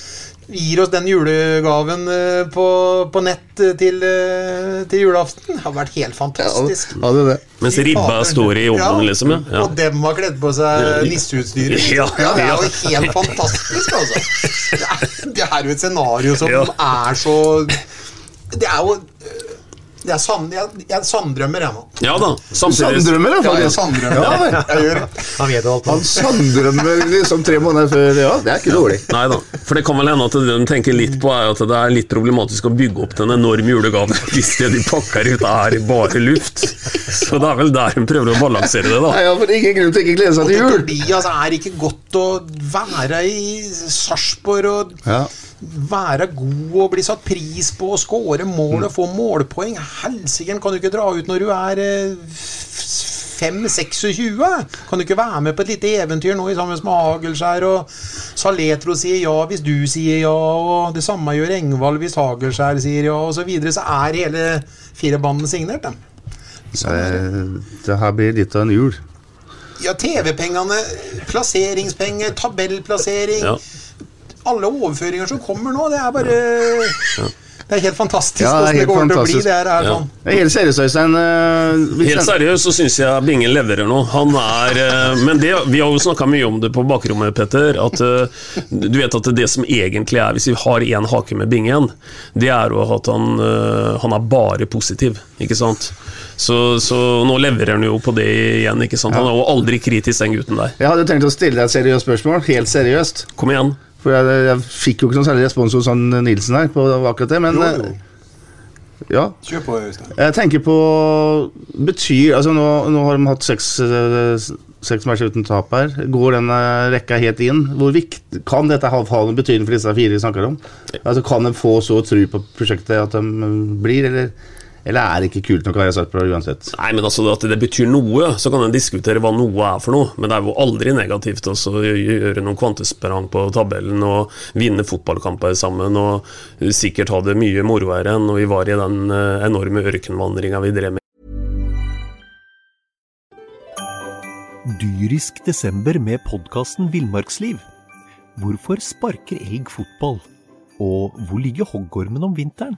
gir oss den julegaven eh, på, på nett eh, til, eh, til julaften. Det har vært helt fantastisk. Ja, det det. Mens ribba står i ovnen, liksom. Ja. ja. Og dem har kledd på seg nisseutstyret. Ja, det er jo helt fantastisk, altså. Det er, det er jo et scenario som Ja. er så Det er jo det er jeg, jeg sanddrømmer, jeg nå. Ja da. Samtidig Sanddrømmer, da, Ja, jeg sanddrømmer. Ja, vel. Jeg gjør det. Han vet alt. Han sanddrømmer liksom tre måneder før Ja, det er ikke dårlig. Nei da. For det kan vel hende at det de tenker litt på, er at det er litt problematisk å bygge opp den enorme julegaven hvis det de pakker ut, er bare luft. Så det er vel der de prøver å balansere det, da. Nei, ja, for det er ingen grunn til ikke glede seg til jul. jul. altså, er ikke godt å være i Sarpsborg og Ja. Være god og bli satt pris på og skåre mål og få målpoeng. Helsike, kan du ikke dra ut når du er eh, 5-26? Kan du ikke være med på et lite eventyr nå sammen med Hagelskjær? Og Saletro sier ja hvis du sier ja, og det samme gjør Engvald hvis Hagelskjær sier ja, osv. Så, videre, så er hele firebanden signert. Eh, Det her blir litt av en jul. Ja, TV-pengene, plasseringspenger, tabellplassering Ja. Alle overføringer som kommer nå, det er bare Det er helt fantastisk Ja, det er hvordan det går kommer til å bli. Det her er Ja. sånn. Det er Helt seriøst, Øystein. eh, Helt seriøst så syns jeg Bingen leverer nå. Han er eh, Men det, vi har jo snakka mye om det på bakrommet, Petter. At eh, du vet at det som egentlig er, hvis vi har én hake med Bingen, det er jo at han, han er bare positiv, ikke sant? Så, så nå leverer han jo på det igjen, ikke sant? Han er jo aldri kritisk, den gutten der. Jeg hadde tenkt å stille deg et seriøst spørsmål. Helt seriøst. Kom igjen. For jeg, jeg fikk jo ikke noen særlig respons hos han Nilsen her på akkurat det, men Jo, eh, jo. Ja. Kjør på, Øystein. Jeg tenker på Betyr Altså, nå, nå har de hatt seks, eh, seks matcher uten tap her. Går den eh, rekka helt inn? Hvor viktig Kan dette ha, noen betydning for disse fire vi snakker om? Altså, Kan de få så tro på prosjektet at de eh, blir, eller, eller er det ikke kult nok å være Sarpsborg uansett? Nei, men altså At det betyr noe, så kan en diskutere hva noe er for noe. Men det er jo aldri negativt også å gjøre noen kvantesprang på tabellen og vinne fotballkamper sammen. Og sikkert ha det mye moroere enn når vi var i den eh, enorme ørkenvandringa vi drev med. Dyrisk desember med podkasten Villmarksliv. Hvorfor sparker elg fotball? Og hvor ligger hoggormen om vinteren?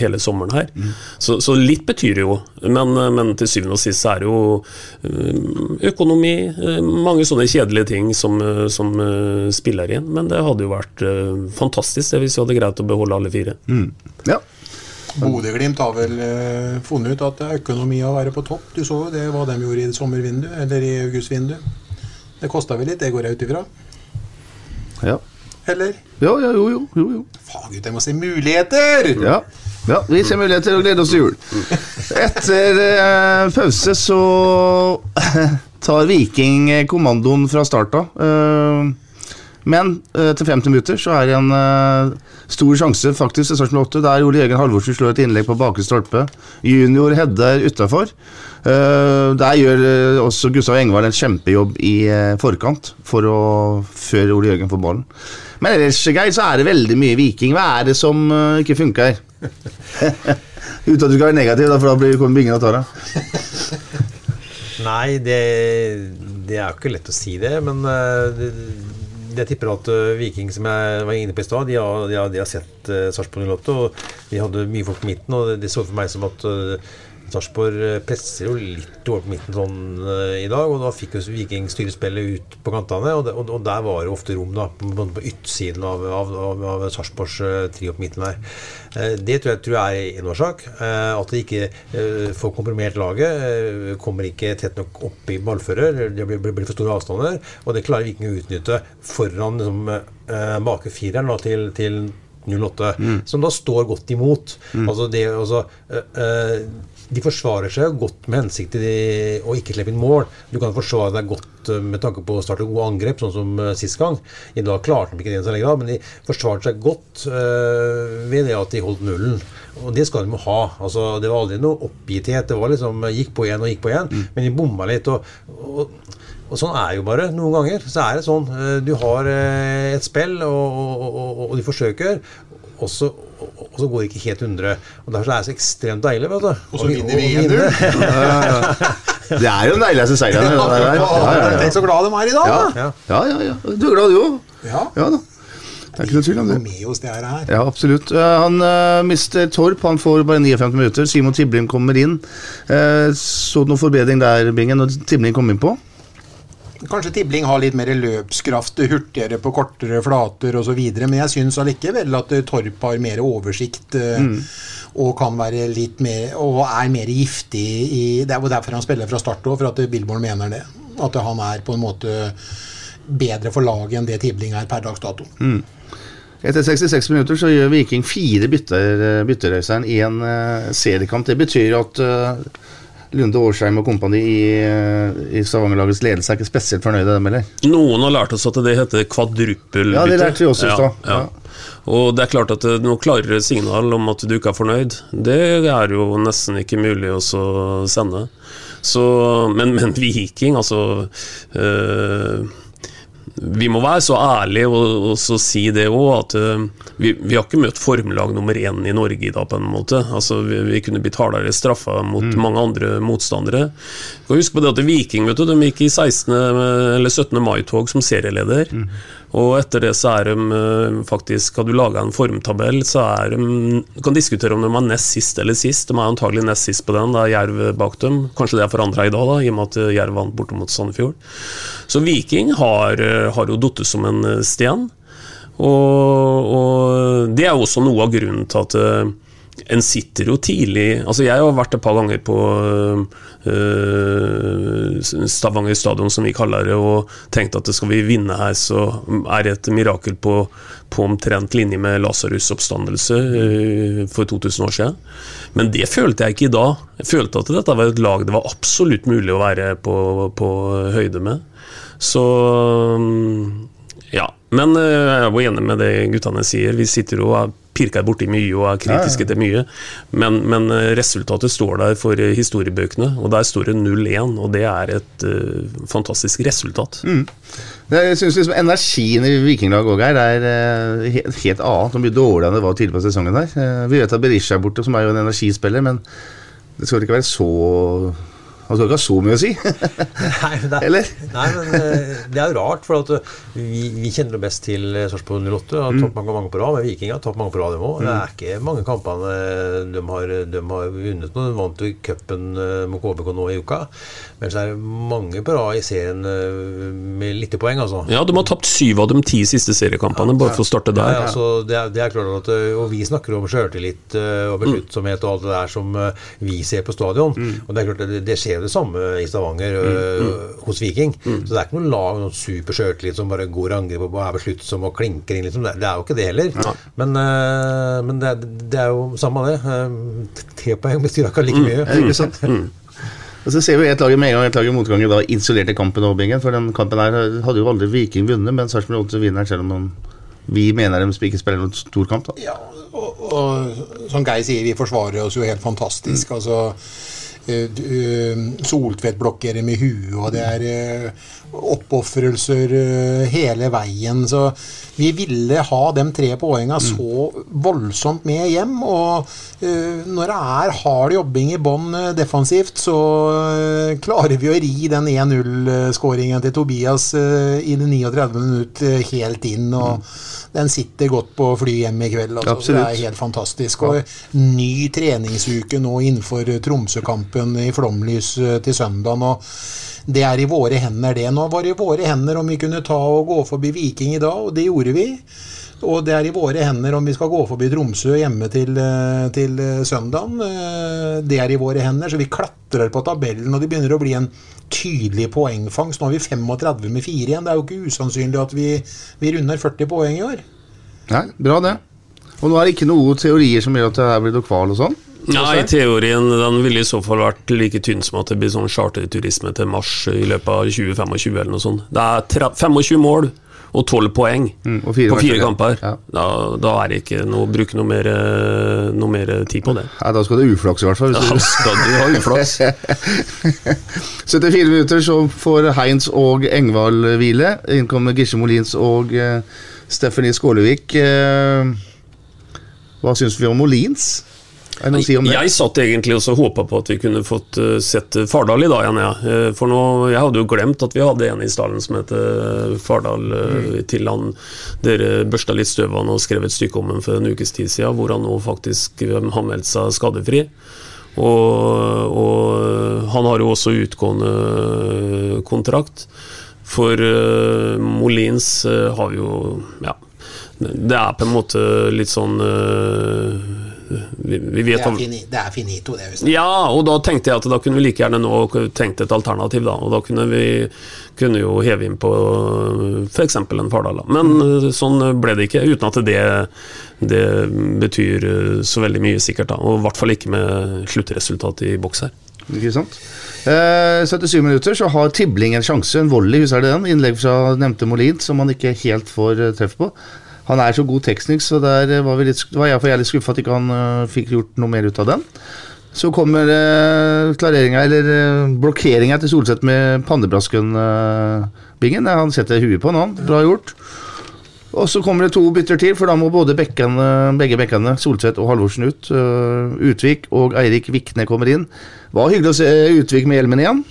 Hele sommeren her. Så, så litt betyr det jo, men, men til syvende og sist er det jo eh, økonomi, eh, mange sånne kjedelige ting som, eh, som spiller inn. Men det hadde jo vært fantastisk det hvis vi hadde greid å beholde alle fire. Ja. Bodø-Glimt har vel funnet ut at det er økonomi å være på topp. Du så jo det hva de gjorde i sommervinduet, eller i augustvinduet. Det kosta vel litt, det går jeg ut ifra? Ja. Eller? Ja, ja, jo, jo, jo, jo. Faen, gutt, jeg må se muligheter! Ja. Ja, vi ser muligheter og gleder oss til jul. Etter eh, pause så tar Viking kommandoen fra start av. Eh, men eh, til 50 minutter så er det en eh, stor sjanse faktisk til spørsmål 8, der Ole Jørgen Halvorsen slår et innlegg på bakre stolpe. Junior header utafor. Eh, der gjør eh, også Gustav Engvald en kjempejobb i forkant for å før Ole Jørgen får ballen. Men ellers Geir, så er det veldig mye Viking. Hva er det som ikke funker? Uten at du skal være negativ, da, for da blir- kommer Bingen og deg. Nei, det, det er jo ikke lett å si det, men eh, jeg tipper at eh, Viking, som jeg var inne på i stad, de, de, de har sett uh, Sarpsborg 08, og de hadde mye folk på midten, og det, så for meg som at eh, Sarpsborg eh, presser jo litt over på midten sånn uh, i dag, og da fikk jo Viking styrespillet ut på kantene, og, og, og der var det ofte rom da, på, på yttersiden av, av, av, av Sarpsborgs uh, trio på midten der. Uh, det tror jeg, tror jeg er en årsak. Eh, at de ikke eh, får komprimert laget. eh, kommer ikke tett nok opp i ballfører. Det blir, blir, for store avstander, og det klarer Viking å utnytte foran liksom, eh, bake fireren da, til, til 08, som da står godt imot. Altså det, altså, eh, eh, de forsvarer seg godt med hensikt til å ikke slippe inn mål. Du kan forsvare deg godt eh, med tanke på å starte gode angrep, sånn som uh, sist gang. I dag klarte de ikke det så lenge, da, men de forsvarte seg godt øh, ved det at de holdt nullen. Og det skal de jo ha. Altså, det var aldri noe oppgitthet. Det var liksom gikk på igjen og gikk på igjen, men de bomma litt. og, og og sånn er jo bare. Noen ganger så er det sånn. eh, Du har eh, et spill, og, og, og, og de forsøker, og så, og, og så går det ikke helt 100. Og Derfor er det så ekstremt deilig. vet du. Og så vinner vi vinne. 1-0. Ja, ja, ja. Det er jo den deiligste seieren. det der. Ja, ja, ja. Tenk så glad de er i dag, Ja, da. ja, ja, ja. Du er glad, du òg? Ja. Ja da. Det er ikke noe tvil om det. Med oss det her. her. Ja, absolutt. Eh, han uh, mister Torp, han får bare 59 minutter. Simon Tibling kommer inn. Uh, så du noen forbedring der, Bingen, når Tibling kom inn på? Kanskje Tibling har litt mer løpskraft, hurtigere på kortere flater osv. Men jeg syns allikevel at eh, Torp har mer oversikt eh, Mm. og kan være litt mer Og er mer giftig i Det er jo derfor han spiller fra start òg, for at Billborn mener det. At han er på en måte bedre for laget enn det Tibling er per dags dato. Mm. Etter 66 minutter så gjør Viking fire bytter, bytterøyseren i en uh, seriekamp. Det betyr at eh, Lunde Årsheim og kompani i, eh, i Stavanger-lagets ledelse er ikke spesielt fornøyde, dem heller. Noen har lært oss at det heter kvadruppelbytte. Ja, det lærte vi også i Ja, stad. ja. Og det er klart at eh, noe klarere signal om at du ikke er fornøyd, det er jo nesten ikke mulig å sende. Så, men, men Viking, altså eh, vi må være så ærlige og, og så si det òg, at uh, vi, vi har ikke møtt formelag nummer én i Norge i dag, på en måte. Altså, vi, vi kunne blitt hardere straffa mot mange andre motstandere. Du kan huske på det at Viking vet du, de gikk i 16. eller 17. mai-tog som serieleder. Og etter det så er de eh, faktisk Har du laga en formtabell, så er de Du kan diskutere om de er nest sist eller sist. De er antagelig nest sist på den, det er Jerv bak dem. Kanskje det er forandra i dag, da, i og med at eh, Jerv vant borte mot Sandefjord. Så Viking har, eh, har jo falt som en sten. Og, og det er også noe av grunnen til at en sitter jo tidlig Altså Jeg har vært et par ganger på øh, Stavanger stadion, som vi kaller det, og tenkt at skal vi vinne her, så er det et mirakel på, på omtrent linje med Lasarus' oppstandelse øh, for 2000 år siden. Men det følte jeg ikke i dag. Jeg følte at dette var et lag det var absolutt mulig å være på, på høyde med. Så øh, ja. Men eh, jeg er jo enig med det guttene sier. Vi sitter og pirker borti mye og er kritiske Ja, ja. til mye. Men, men eh, resultatet står der for eh, historiebøkene, og der står det 0-1. Og det er et uh, fantastisk resultat. Mm. Jeg synes liksom Energien i Vikinglaget òg her er uh, helt, helt annet og mye dårligere enn det var tidligere på sesongen. der Uh, Vi vet at Berisha er borte, som er jo en energispiller, men det skal ikke være så Han skal ikke ha så mye å si. Nei, men det, er- Eller? Nei, men eh, det er jo rart, for at eh, vi, vi kjenner det best til eh, Sarpsborg 08. Har Mm. tapt mange, mange på rad, men Viking har tapt mange på rad, dem òg. Det er ikke mange kampene de har, de har vunnet nå. De vant jo cupen mot KBK nå i uka. Men så er det mange på rad i serien med lite poeng, altså. Ja, de har tapt syv av de ti siste seriekampene, bare for å starte der. Ja, altså, så det, er, det er klart at Og vi snakker om sjøltillit og besluttsomhet og alt det der som vi ser på stadion. Og det er klart at det, det skjer jo det samme i Stavanger eh, hos Viking. Så det er ikke noe lag med noen super sjøltillit som bare går og angrep og er besluttsom og klinker inn. Liksom. Det, det er jo ikke det heller. Men, eh, men det, er- det er jo samme det. Eh, Tre poeng betyr akkurat like mye. Ja, ikke sant? Og så ser vi et lag i en og et lag i motgang i da isolerte kampen over Bingen. For den kampen her hadde jo aldri Viking vunnet, men Sarpsborg 8 vinner selv om noen, vi mener de ikke spiller noen stor kamp. da. Ja, og, og som Geir sier, vi forsvarer oss jo helt fantastisk. Altså, eh, eh, Soltvedt med huet, og det er eh, oppofrelser eh, hele veien. Så vi ville ha de tre poengene så voldsomt med hjem. Og eh, når det er hard jobbing i bånn eh, defensivt, så klarer vi å ri den 1-0-skåringen til Tobias i det 39. minutt helt inn. og den sitter godt på fly hjem i kveld. Altså. Det er helt fantastisk. Og ny treningsuke nå innenfor Tromsø-kampen i flomlys til søndagen. og det er i våre hender, det. Nå var det i våre hender om vi kunne ta og gå forbi Viking i dag, og det gjorde vi. Og det er i våre hender om vi skal gå forbi Tromsø hjemme til, eh, til eh, søndagen. Eh, Det er i våre hender, så vi klatrer på tabellen, og det begynner å bli en tydelig poengfangst. Nå har vi 35 med 4 igjen. Det er jo ikke usannsynlig at vi, vi runder 40 poeng i år. Nei, bra det. Og nå er det ikke noen teorier som gjør at det her blir noe kval og sånn? Nei, teorien den ville i så fall vært like tynn som at det blir sånn charterturisme til mars i løpet av 2025 eller noe sånt. Det er 25 mål og 12 poeng og fire på fire kamper. ja. Da, da er det ikke noe å bruke noe mer, noe mer tid på det. Nei, da skal det uflaks i hvert fall. Da skal du ha uflaks. 74 minutter så får Heinz og Engvald hvile. Innkommer Gisje Molins og eh, Stephanie Skålevik. Eh, hva syns vi om Molins? Er det noe å si om det? Jeg satt egentlig og håpa på at vi kunne fått eh, sett Fardal i dag igjen. Ja. Eh, For nå, jeg hadde jo glemt at vi hadde en i stallen som heter Fardal, mm. til han dere børsta litt støv av han og skrev et stykke om ham for en ukes tid siden, hvor han nå faktisk eh, har meldt seg skadefri. Og, og han har jo også utgående eh, kontrakt. For uh, Molins uh, har jo Ja. Det er på en måte litt sånn eh, vi, vi Det vet er, om fini, det er finito, det. Hvis ja, og da tenkte jeg at da kunne vi like gjerne nå tenkt et alternativ, da. Og da kunne vi kunne jo heve inn på f.eks. en Fardal. da. Men mm. sånn ble det ikke, uten at det, det betyr eh, så veldig mye, sikkert. da. Og i hvert fall ikke med sluttresultatet i boks her. Ikke sant? Eh, 77 minutter så har Tibling en sjanse, en volley, husker du den? Innlegg fra nevnte Molin, som han ikke helt får eh, treff på. Han er så god teknisk, så der eh, var, vi litt, var jeg, for litt skuffa at ikke han uh, fikk gjort noe mer ut av den. Så kommer uh, klareringa, eller uh, blokkeringa til Solseth med pannebrasken-bingen. han setter huet på nå. Bra gjort. Og så kommer det to bytter til, for da må både bekkene, begge bekkene, Solseth og Halvorsen, ut. Uh, Utvik og Eirik Vikne kommer inn. Var hyggelig å se Utvik med hjelmen igjen.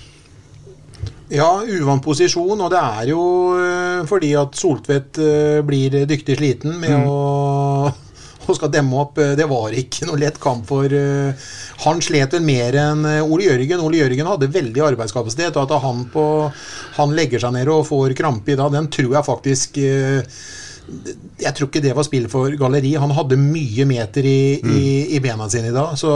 Ja, uvant posisjon, og det er jo øh, fordi at Soltvedt øh, blir dyktig sliten med Mm. å å skal demme opp. Øh, Det var ikke noe lett kamp for Han slet vel mer enn Ole Jørgen. Ole Jørgen hadde veldig arbeidskapasitet, og at han, på, han legger seg ned og får krampe i dag, den tror jeg faktisk jeg tror ikke det var spill for galleri. Han hadde mye meter i, i, i bena sine i dag. Så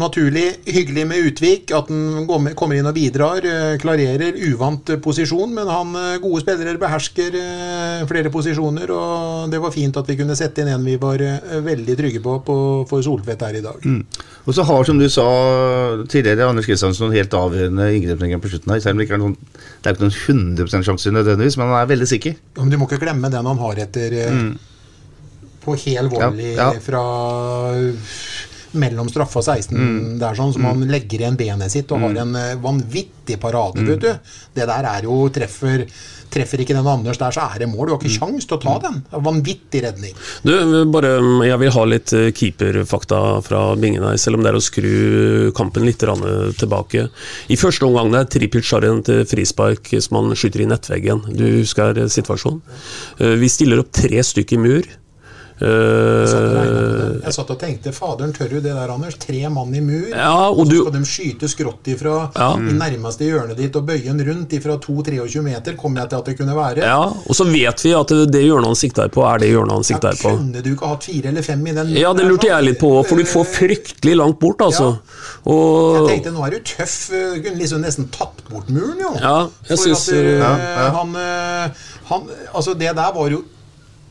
naturlig hyggelig med Utvik. At han kommer inn og bidrar. eh, Klarerer. Uvant posisjon, men han eh, gode spillere behersker eh, flere posisjoner. Og det var fint at vi kunne sette inn en vi var veldig trygge på, på for Solvedt her i dag. Mm. Og så har, som du sa tidligere, Anders Kristiansen noen helt avgjørende inngrepninger på slutten her. Selv om det ikke er noen, det er ikke noen 100 sjanse nødvendigvis, men han er veldig sikker. Men du må ikke glemme den han har etter Mm. På hel volley Ja, ja. fra mellom straffa og 16 Mm. der sånn, som Mm. han legger igjen benet sitt og har Mm. en eh, vanvittig parade, Mm. vet du. Det der er jo treffer Treffer ikke den Anders der, så er det mål. Du har Mm. ikke sjans til å ta den. Vanvittig redning. Du, bare, Jeg vil ha litt eh, keeperfakta fra Bingen her, selv om det er å skru kampen litt tilbake. I første omgang det er Tripic har en til frispark som han skyter i nettveggen. Du husker situasjonen? Eh, Vi stiller opp tre stykker i mur. Eh, det. jeg satt og tenkte faderen, tør jo det der, Anders? Tre mann i mur, Ja, og og så du- skal de skyte skrått ifra Ja. i nærmeste hjørnet ditt og bøye den rundt ifra 2-23 meter, kom jeg til at det kunne være. Ja, og så vet vi at det hjørnet han sikter på, er det hjørnet han sikter på. Kunne du ikke hatt fire eller fem i den? Ja, det lurte jeg litt på, for du får fryktelig langt bort, altså. Og Jeg tenkte nå er du tøff. Du kunne liksom nesten tatt bort muren, jo. Ja, jeg For synes, at, uh, ja, ja. Han, eh, han Altså, det der var jo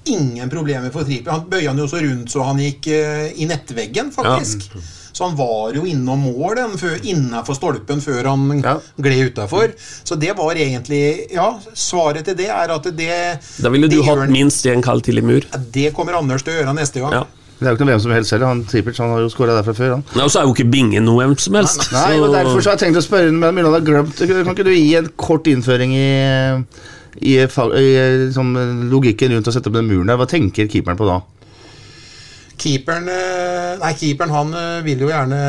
ingen problemer for Trippi. Han bøya han jo så rundt så han gikk eh, i nettveggen, faktisk. Så han var jo innom mål den innafor stolpen før han gled utafor. Så det var egentlig Ja, svaret til det er at det da ville du gjør hatt minst en kall til i mur. Det kommer Anders til å gjøre neste gang. Ja. Det er jo ikke noe hvem som helst heller. Han Tripic han har jo skåra der fra før. han Nei, Og så er jo ikke Bingen noe hvem som helst. Nei, og derfor så har jeg tenkt å spørre men mulig han har glemt Kan ikke du gi en kort innføring i, i, i liksom, logikken rundt å sette opp den muren der? Hva tenker keeperen på da? Keeperen eh, Nei, keeperen han eh, vil jo gjerne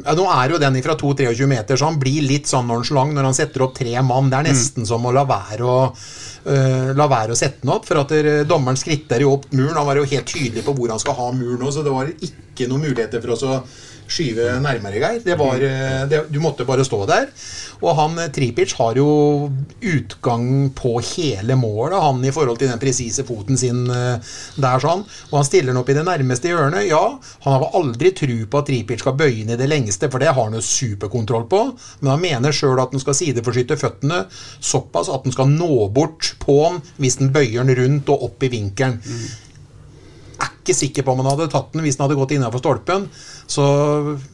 ja, Nå er jo den fra 2-23 meter, så han blir litt sånn nonchalant når han setter opp tre mann. Det er nesten som å la være å uh, la være å sette den opp, for at der, dommeren skritter jo opp muren. Han var jo helt tydelig på hvor han skal ha muren nå, så det var ikke noen muligheter for oss å skyve nærmere, Geir. Det var, eh, det, du måtte bare stå der. Og han eh, Tripic har jo utgang på hele målet, han i forhold til den presise foten sin eh, der sånn. Og han stiller den opp i det nærmeste hjørnet. Ja, han har aldri tru på at Tripic skal bøye ned det lengste, for det har han jo superkontroll på. Men han mener sjøl at han skal sideforskytte føttene såpass at han skal nå bort på han hvis han bøyer den rundt og opp i vinkelen. Jeg er ikke sikker på om han hadde tatt den hvis han hadde gått innafor stolpen. Så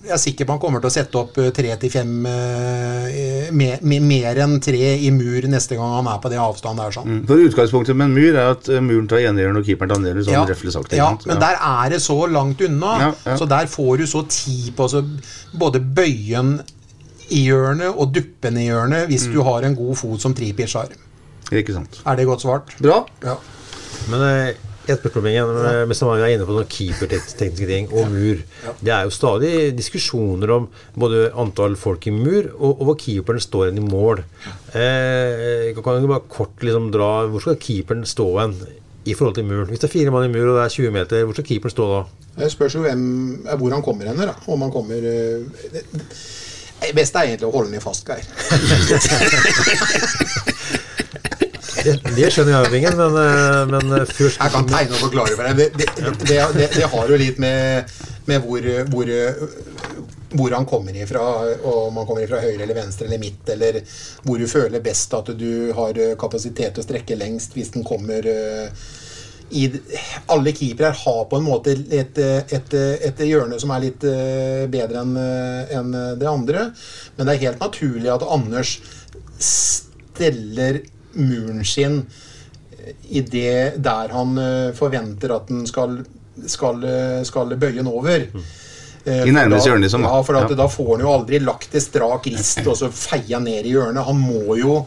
jeg er sikker på han kommer til å sette opp eh, tre til fem eh, mer, mer enn tre i mur neste gang han er på det avstanden der. sånn. Mm. For Utgangspunktet med en mur er at eh, muren tar enhjørnet og keeperen tar andelen. Sånn Ja, sagt, ja, men der er det så langt unna. Ja, ja. Så der får du så tid på så både bøyen i hjørnet og duppen i hjørnet hvis Mm. du har en god fot som Tripic har. Ikke sant. Er det godt svart? Bra. Ja. Men eh, et spørsmål igjen, mens man er inne på noen keepertekniske ting og mur. Det er jo stadig diskusjoner om både antall folk i mur og, og hvor keeperen står hen i mål. Eh, kan du bare kort liksom dra Hvor skal keeperen stå hen i forhold til muren? Hvis det er fire mann i mur og det er 20 meter, hvor skal keeperen stå da? Det spørs jo hvem, hvor han kommer hen. da. Om han kommer eh, det, det beste er egentlig å holde den i fast, Geir. Det, det skjønner jeg jo, Bingen, men, eh, men eh, først Jeg kan tegne og forklare for deg. Det, det, det, har jo litt med, med hvor, hvor, hvor han kommer ifra, om han kommer ifra høyre eller venstre eller midt, eller hvor du føler best at du har kapasitet til å strekke lengst hvis den kommer eh, i, alle keepere har på en måte et, et, et hjørne som er litt eh, bedre enn en det andre. Men det er helt naturlig at Anders steller muren sin i det der han eh, forventer at den skal, skal, eh, skal bøye den over. Eh, I nærmeste hjørne, liksom. Ja, for at Ja. da får han jo aldri lagt det strak rist og så feia ned i hjørnet. Han må jo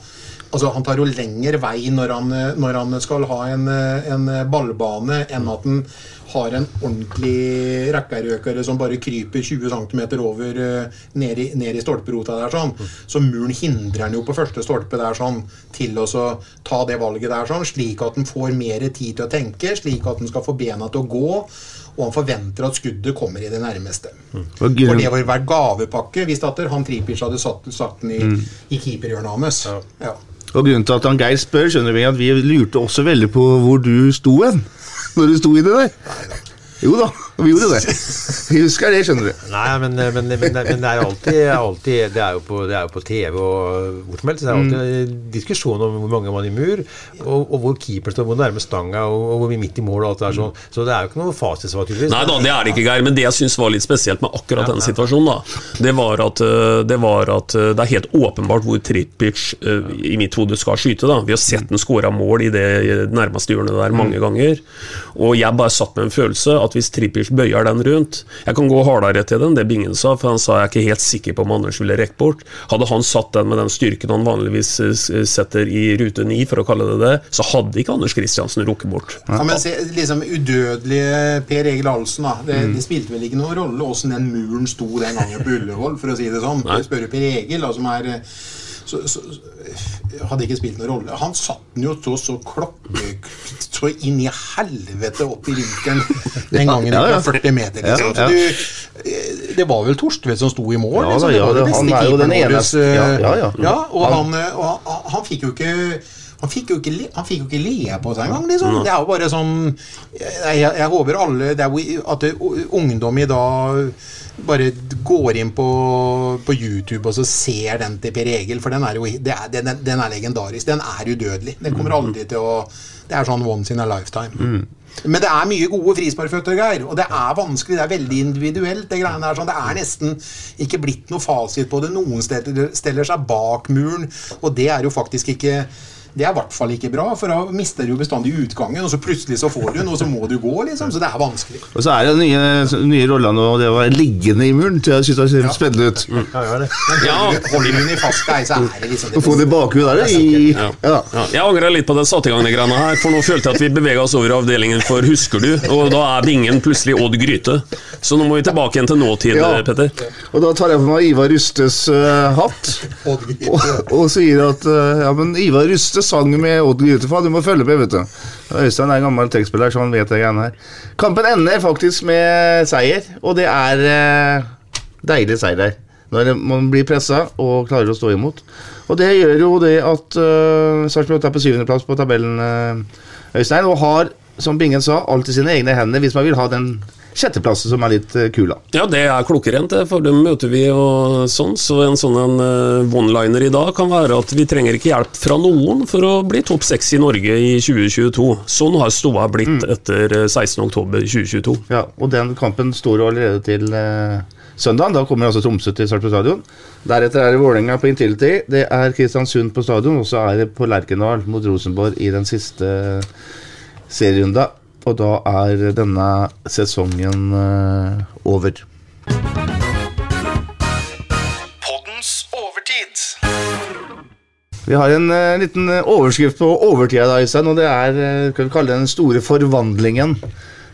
Altså, Han tar jo lengre vei når han, når han skal ha en, en ballbane, enn at han har en ordentlig rekkerøkere som bare kryper 20 cm over eh, ned i, ned i stolperota der. sånn. Så muren hindrer han jo på første stolpe der sånn, til å ta det valget der, sånn, slik at han får mer tid til å tenke, slik at han skal få bena til å gå. Og han forventer at skuddet kommer i det nærmeste. Mm. For det var vært gavepakke hvis datter, han Tripic hadde satt, satt den i, Mm. i keeperhjørnet hans. Ja. Og grunnen til at han Geir spør, skjønner vi at vi lurte også veldig på hvor du sto hen. Når du sto i det der. Jo da, vi gjorde det. Vi husker det, skjønner du. Nei, men, men, men, men det er alltid, alltid det, er jo på, det er jo på TV og hvor som helst. Det er alltid diskusjon om hvor mange man i mur, og, og hvor keeper står, hvor nærme stanga, og, og hvor vi midt i mål. og alt det der sånn. Så det er jo ikke noe fasitsvar, tydeligvis. Nei da, det er det ikke, Geir. Men det jeg syns var litt spesielt med akkurat den situasjonen, da, det var at øh, det, var at øh, det er helt åpenbart hvor Tripic øh, i mitt hode skal skyte. da. Vi har sett den skåra mål i det nærmeste hjørnet der mange ganger. Og jeg bare satt med en følelse at hvis Tripic bøyer den rundt Jeg kan gå hardere til den, det Bingen sa, for han sa jeg er ikke helt sikker på om Anders ville rekke bort. Hadde han satt den med den styrken han vanligvis øh, setter i rute 9, for å kalle det det, så hadde ikke Anders Kristiansen rukket bort. Ja, men se, liksom Udødelige Per Egil Ahlsen, da. Det, Mm. det spilte vel ikke noen rolle åssen den muren sto den gangen på Ullevål, for å si det sånn. Spørre Spør Per Egil, da, som er eh, så, så hadde ikke spilt noen rolle. Han satt den jo så, så klokke så inn i helvete opp i vinkelen den gangen Ja, ja. ja. 40 meter. Liksom. ja. Du, eh, det var vel Torstvedt som sto i mål? Ja, liksom. Han er jo den eneste- eh, ja, ja, ja. ja, og Han- han, eh, og han, han fikk jo ikke han fikk, jo ikke, han fikk jo ikke le på seg engang, liksom. Det er jo bare sånn Jeg, jeg, håper alle jo, At ungdom i dag bare går inn på, på YouTube og så ser den til Per Egil, for den er jo det er, den, den er legendarisk. Den er udødelig. Den kommer aldri til å Det er sånn once in a lifetime. Men det er mye gode frisparkføtter, Geir. Og det er vanskelig. Det er veldig individuelt. Det greiene der, sånn. Det er nesten ikke blitt noe fasit på det. Noen steller seg bak muren, og det er jo faktisk ikke det er i hvert fall ikke bra, for da mister du jo bestandig utgangen, og så plutselig så får du den, og så må du gå, liksom. Så det er vanskelig. Og så er det nye, nye roller nå, og det være liggende i muren. til jeg synes det ser spennende ut. Ja, holder munnen i fast deg, så er det liksom det få det bakhuet der i Ja. ja. Ja, jeg angrer litt på den satte i gang de greiene her, for nå følte jeg at vi bevega oss over i avdelingen for Husker du? Og da er bingen plutselig Odd Gryte. Så nå må vi tilbake igjen til nåtid, Ja. Petter. Og da tar jeg på meg Ivar Rustes uh, hatt og, og sier at uh, ja, men Ivar Ruste masse sang med Odd Grytefall. Du må følge med, vet du. Øystein er en gammel trekkspiller, så han vet det greiene her. Kampen ender faktisk med seier, og det er eh, deilig seier der. Når man blir pressa og klarer å stå imot. Og det gjør jo det at uh, Sarpsborg er på syvendeplass på tabellen, uh, Øystein, og har, som Bingen sa, alt i sine egne hender hvis man vil ha den sjetteplassen som er litt uh, kul, da. Ja, det er klokkerent, det, for dem møter vi og sånn. Så en sånn en uh, one-liner i dag kan være at vi trenger ikke hjelp fra noen for å bli topp seks i Norge i 2022. Sånn har Stoa blitt Mm. etter uh, 16.10.2022. Ja, og den kampen står jo allerede til eh, søndag. Da kommer altså Tromsø til Sarpsborg stadion. Deretter er det Vålerenga på Intility. Det er Kristiansund på stadion, og så er det på Lerkendal mot Rosenborg i den siste serierunda. Og da er denne sesongen uh, over. Poddens overtid. Vi har en eh, liten eh, overskrift på overtida, da, Øystein, og det er eh, kan vi kalle det den store forvandlingen.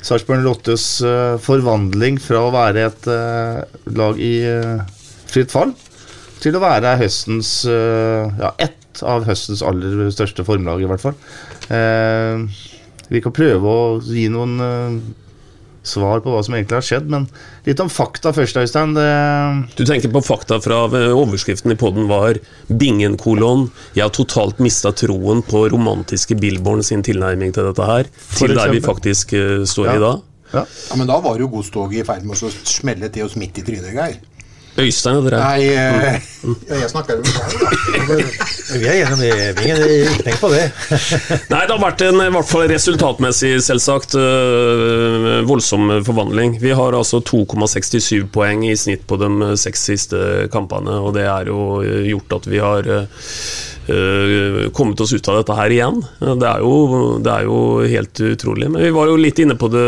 Sarpsborg 08s eh, forvandling fra å være et eh, lag i eh, fritt fall til å være høstens eh, ja, ett av høstens aller største formlag, i hvert fall. Eh, vi kan prøve å gi noen uh, svar på hva som egentlig har skjedd, men litt om fakta først, Øystein. Det, Du tenker på fakta fra eh, overskriften i podden var Bingen-kolon. Jeg har totalt mista troen på romantiske Billborn sin tilnærming til dette her. Til der vi faktisk uh, står Ja. i dag. Ja. Men da var jo Godstoget i ferd med å smelle til oss midt i trynet, Geir. Øystein heter det. Nei, eh, jeg snakker jo med deg, da. Vi er enige om det, Bingen. Ikke tenk på det. Nei, det har vært en i hvert fall resultatmessig selvsagt øh, voldsom forvandling. Vi har altså 2,67 poeng i snitt på de seks siste kampene, og det er jo øh, gjort at vi har øh, kommet oss ut av dette her igjen. Det er, jo, det er jo helt utrolig. Men vi var jo litt inne på det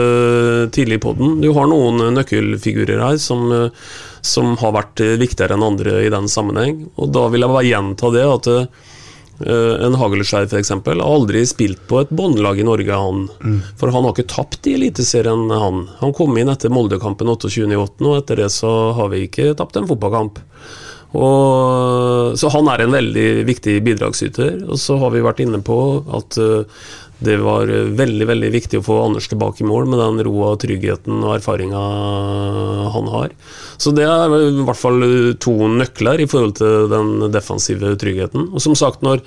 tidlig i podden. Du har noen nøkkelfigurer her som, som har vært øh, viktigere enn andre i den sammenheng. Og da vil jeg bare gjenta det at Eh, en Hagelskjær f.eks. har aldri spilt på et båndlag i Norge, han. For han har ikke tapt i Eliteserien, han. Han kom inn etter Moldekampen 28.8, og etter det så har vi ikke tapt en fotballkamp. Og, så han er en veldig viktig bidragsyter. Og så har vi vært inne på at eh, det var eh, veldig veldig viktig å få Anders tilbake i mål med den roa, tryggheten og erfaringa han har. Så det er i hvert fall to nøkler i forhold til den defensive tryggheten. Og som sagt, når,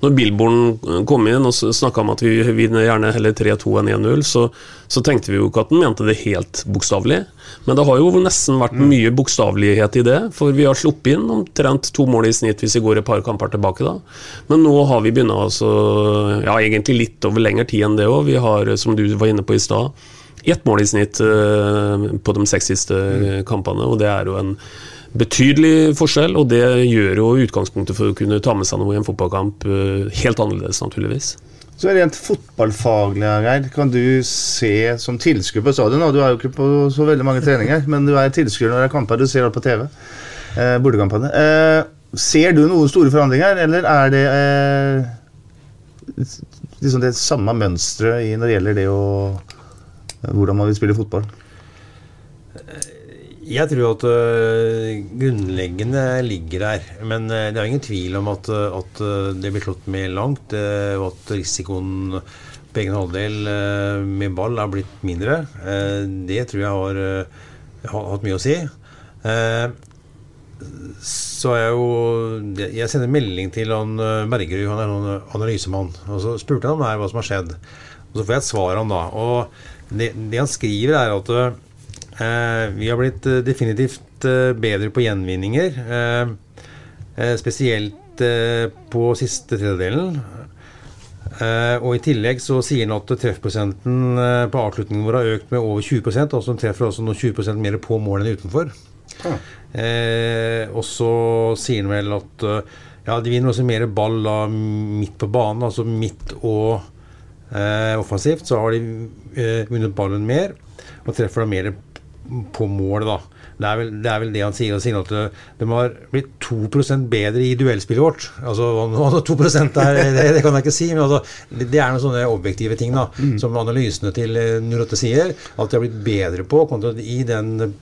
når Billborn kom inn og snakka om at vi vinner gjerne heller 3-2 enn 1-0, så, så tenkte vi jo ikke at han mente det helt bokstavelig. Men det har jo nesten vært mye bokstavelighet i det, for vi har sluppet inn omtrent to mål i snitt hvis vi går et par kamper tilbake da. Men nå har vi begynt altså, ja egentlig litt over lengre tid enn det òg. Vi har, som du var inne på i stad, ett mål i snitt eh, på de seks siste eh, kampene, og det er jo en betydelig forskjell, og det gjør jo utgangspunktet for å kunne ta med seg noe i en fotballkamp eh, helt annerledes, naturligvis. Så rent fotballfaglig, Geir, kan du se som tilskuer på stadion Du er jo ikke på så veldig mange treninger, men du er tilskuer når det er kamper. Du ser alt på TV. Eh, Bordekampene. Eh, ser du noen store forandringer, eller er det eh, liksom det samme mønsteret når det gjelder det å hvordan man vil spille fotball? Jeg tror at øh, grunnleggende ligger der. Men øh, det er ingen tvil om at, øh, at det blir slått med langt, og at risikoen på egen halvdel med ball er blitt mindre. Eh, det tror jeg har, har hatt mye å si. Eh, så jeg jo Jeg sender melding til han Bergerud, han er noen analysemann. Og så spurte han meg hva som har skjedd. Og så får jeg et svar av han da. Og det, det han skriver, er at Eh, vi har blitt eh, definitivt eh, bedre på gjenvinninger. eh, eh, spesielt eh, på siste tredjedelen. Eh, og I tillegg så sier han at treffprosenten eh, på avslutningen vår har økt med over 20% altså han treffer også noen 20% mer på mål enn utenfor. Ja. og så sier han vel at eh, ja, de vinner også mer ball da midt på banen, altså midt og eh, offensivt. Så har de eh, vunnet ballen mer og treffer da mer på mål, da. Det er, vel, det er vel det han sier. Han sier at eh, de har blitt 2% bedre i duellspillet vårt. Altså, hva nå 2 er, det, det kan jeg ikke si, men altså, det er noen sånne objektive ting da, som analysene til eh, 08 sier. At de har blitt bedre på i den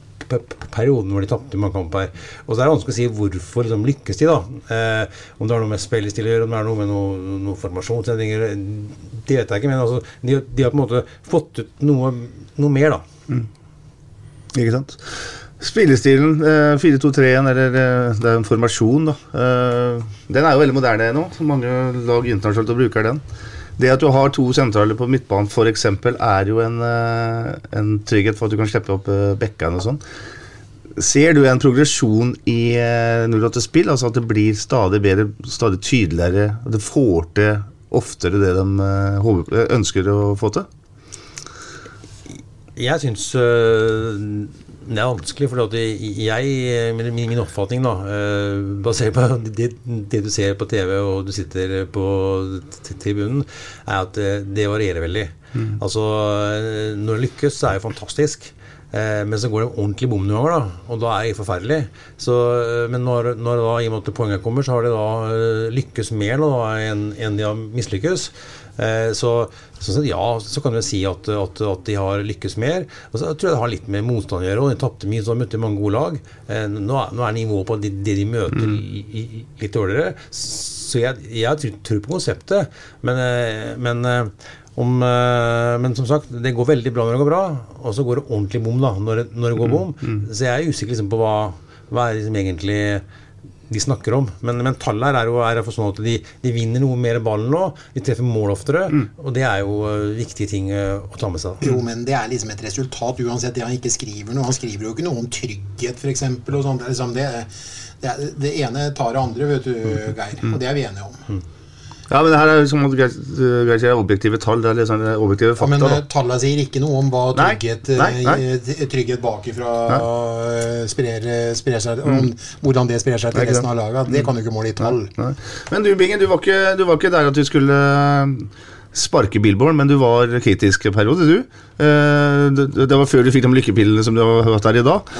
perioden hvor de tapte mange kamper. Og så er det vanskelig å si hvorfor liksom, lykkes de, da. Eh, om det har noe med spillestil å gjøre, om det er noe med noen noe formasjonsendringer Det vet jeg ikke, men altså, de, de har på en måte fått ut noe, noe mer, da. Ikke sant? Spillestilen eh, 4-2-3-en, eller eh, det er en formasjon, da. Eh, den er jo veldig moderne nå. Mange lag internasjonalt og bruker den. Det at du har to sentraler på midtbanen f.eks., er jo en, eh, en trygghet for at du kan slippe opp eh, bekkene og sånn. Ser du en progresjon i eh, 08-spill? Altså at det blir stadig bedre, stadig tydeligere, at det får til oftere det de eh, ønsker å få til? Jeg syns øh, det er vanskelig, for jeg, min, oppfatning, da, øh, basert på det, det du ser på TV og du sitter på tribunen, er at det, det varierer veldig. Mm. Altså, øh, når det lykkes, så er det fantastisk. Eh, men så går det ordentlig bom noen ganger, da, og da er det forferdelig. Så, øh, men når, når da, i og med at poengene kommer, så har de da øh, lykkes mer nå da, enn enn de har mislykkes. Eh, Så, sånn ja, så kan du si at, at, at de har lykkes mer. Og så tror jeg det har litt med motstand å gjøre. De tapte mye, så de møtte mange gode lag. Eh, Nå nå er nivået på det, de, de møter, Mm. i- i- litt dårligere. Så jeg, jeg tror, på konseptet. Men, eh, men om, men som sagt, det går veldig bra når det går bra, og så går det ordentlig bom da, når når det går bom. Så jeg er usikker liksom, på hva, hva er liksom egentlig de snakker om. Men, men tallet her er jo er sånn at de, de vinner noe mer ballen nå. De treffer mål oftere. Og det er jo eh, viktige ting eh, å ta med seg. Jo, men det er liksom et resultat uansett det han ikke skriver noe. Han skriver jo ikke noe om trygghet, f.eks. Det, er liksom det, det, det ene tar det andre, vet du, Geir. Og det er vi enige om. Ja, men det her er liksom objektive tall. Det er litt sånn objektive Ja, men eh, tallene sier ikke noe om hva trygghet, nei, nei. eh, trygghet bakifra eh, sprer, sprer seg om Mm. Hvordan det sprer seg til resten av laget. Det kan du ikke måle i tall. Nei. Men du, Bingen, du var ikke, du var ikke der at du skulle eh, sparke Billborn, men du var kritisk periode, du. Eh, Det, det var før du fikk de lykkepillene som du har hatt her i dag.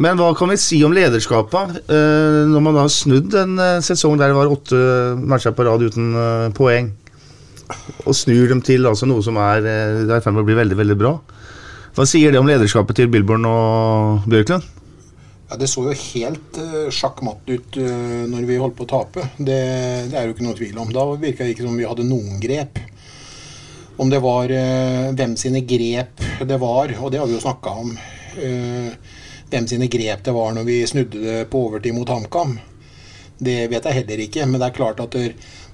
Men hva kan vi si om lederskapet, eh, når man da har snudd en eh, sesong der det var åtte matcher på rad uten eh, poeng, og snur dem til altså noe som er, i ferd med å bli veldig, veldig bra. Hva sier det om lederskapet til Billborn og Bjørklund? Ja, Det så jo helt uh, sjakkmatt ut uh, når vi holdt på å tape. Det, det er jo ikke noe tvil om. Da virka det ikke som vi hadde noen grep. Om det var uh, hvem sine grep det var, og det har vi jo snakka om eh, Hvem sine grep det var når vi snudde det på overtid mot HamKam, det vet jeg heller ikke. Men det er klart at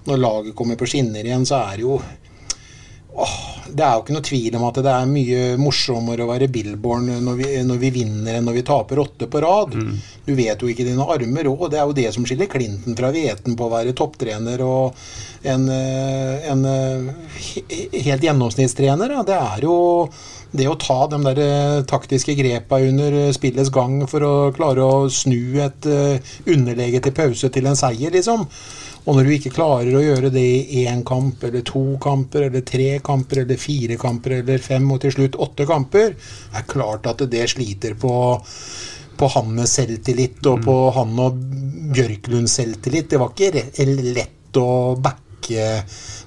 når laget kommer på skinner igjen, så er det jo Åh, det er jo ikke noe tvil om at det er mye morsommere å være Billborn når vi, når vi vinner enn når vi taper åtte på rad. Du vet jo ikke dine armer òg. Det er jo det som skiller Clinton fra Veten på å være topptrener og en, eh, en eh, helt gjennomsnittstrener. Det er jo det å ta de der eh, taktiske grepa under eh, spillets gang for å klare å snu et underlege til pause til en seier, liksom. Og når du ikke klarer å gjøre det i én kamp, eller to kamper, eller tre kamper, eller fire kamper, eller fem, og til slutt åtte kamper, er klart at det sliter på, på hans selvtillit og på han og Bjørklunds selvtillit. Det var ikke lett å backe,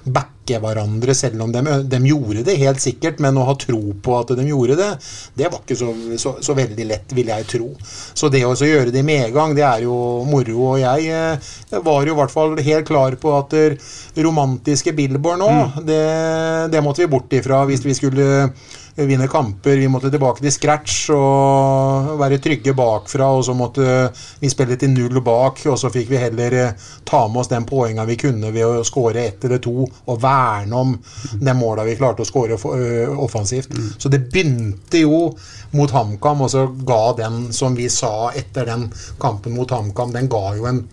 backe hverandre, selv om de, de gjorde det helt sikkert. Men å ha tro på at de gjorde det, det var ikke så, så, så veldig lett, vil jeg tro. Så det å gjøre det i medgang, det er jo moro. Og jeg eh, var jo i hvert fall helt klar på at romantiske Billboard nå, det, det måtte vi bort ifra hvis vi skulle vinne kamper. Vi måtte tilbake til scratch og være trygge bakfra, og så måtte vi spille til null bak, og så fikk vi heller eh, ta med oss den poenga vi kunne ved å skåre ett eller to, og verne om de måla vi klarte å skåre eh, offensivt. Så det begynte jo mot HamKam, og så ga den, som vi sa etter den kampen mot HamKam, den ga jo en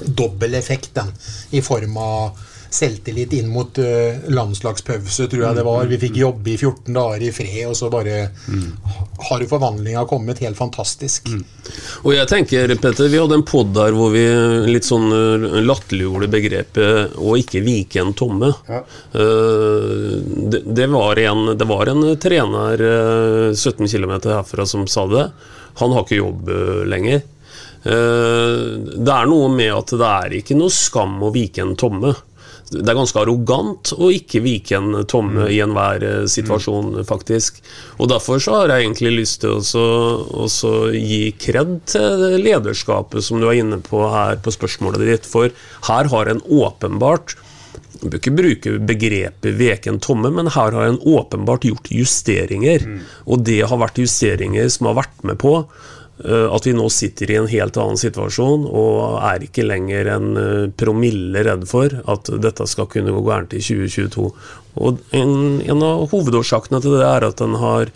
dobbel effekt, den, i form av selvtillit inn mot uh, landslagspause, tror jeg det var. Vi fikk jobbe i 14 dager i fred, og så bare har jo forvandlinga kommet helt fantastisk. Og jeg tenker, Petter, vi hadde en pod der hvor vi litt sånn eh, latterliggjorde begrepet 'å ikke vike en tomme'. Eh, det, det, var en, det var en trener uh, 17 km herfra som sa det. Han har ikke jobb eh, lenger. Det er noe med at det er ikke noe skam å vike en tomme. Det er ganske arrogant å ikke vike en tomme i enhver eh, situasjon, faktisk. Og Derfor så har jeg egentlig lyst til å gi kred til lederskapet som du er inne på her på spørsmålet ditt. For her har en åpenbart Du bør ikke bruke begrepet 'veken tomme', men her har en åpenbart gjort justeringer. Og det har vært justeringer som har vært med på at vi nå sitter i en helt annen situasjon og er ikke lenger en eh, promille redd for at dette skal kunne gå gærent i 2022. Og en, en av hovedårsakene til det er at en har,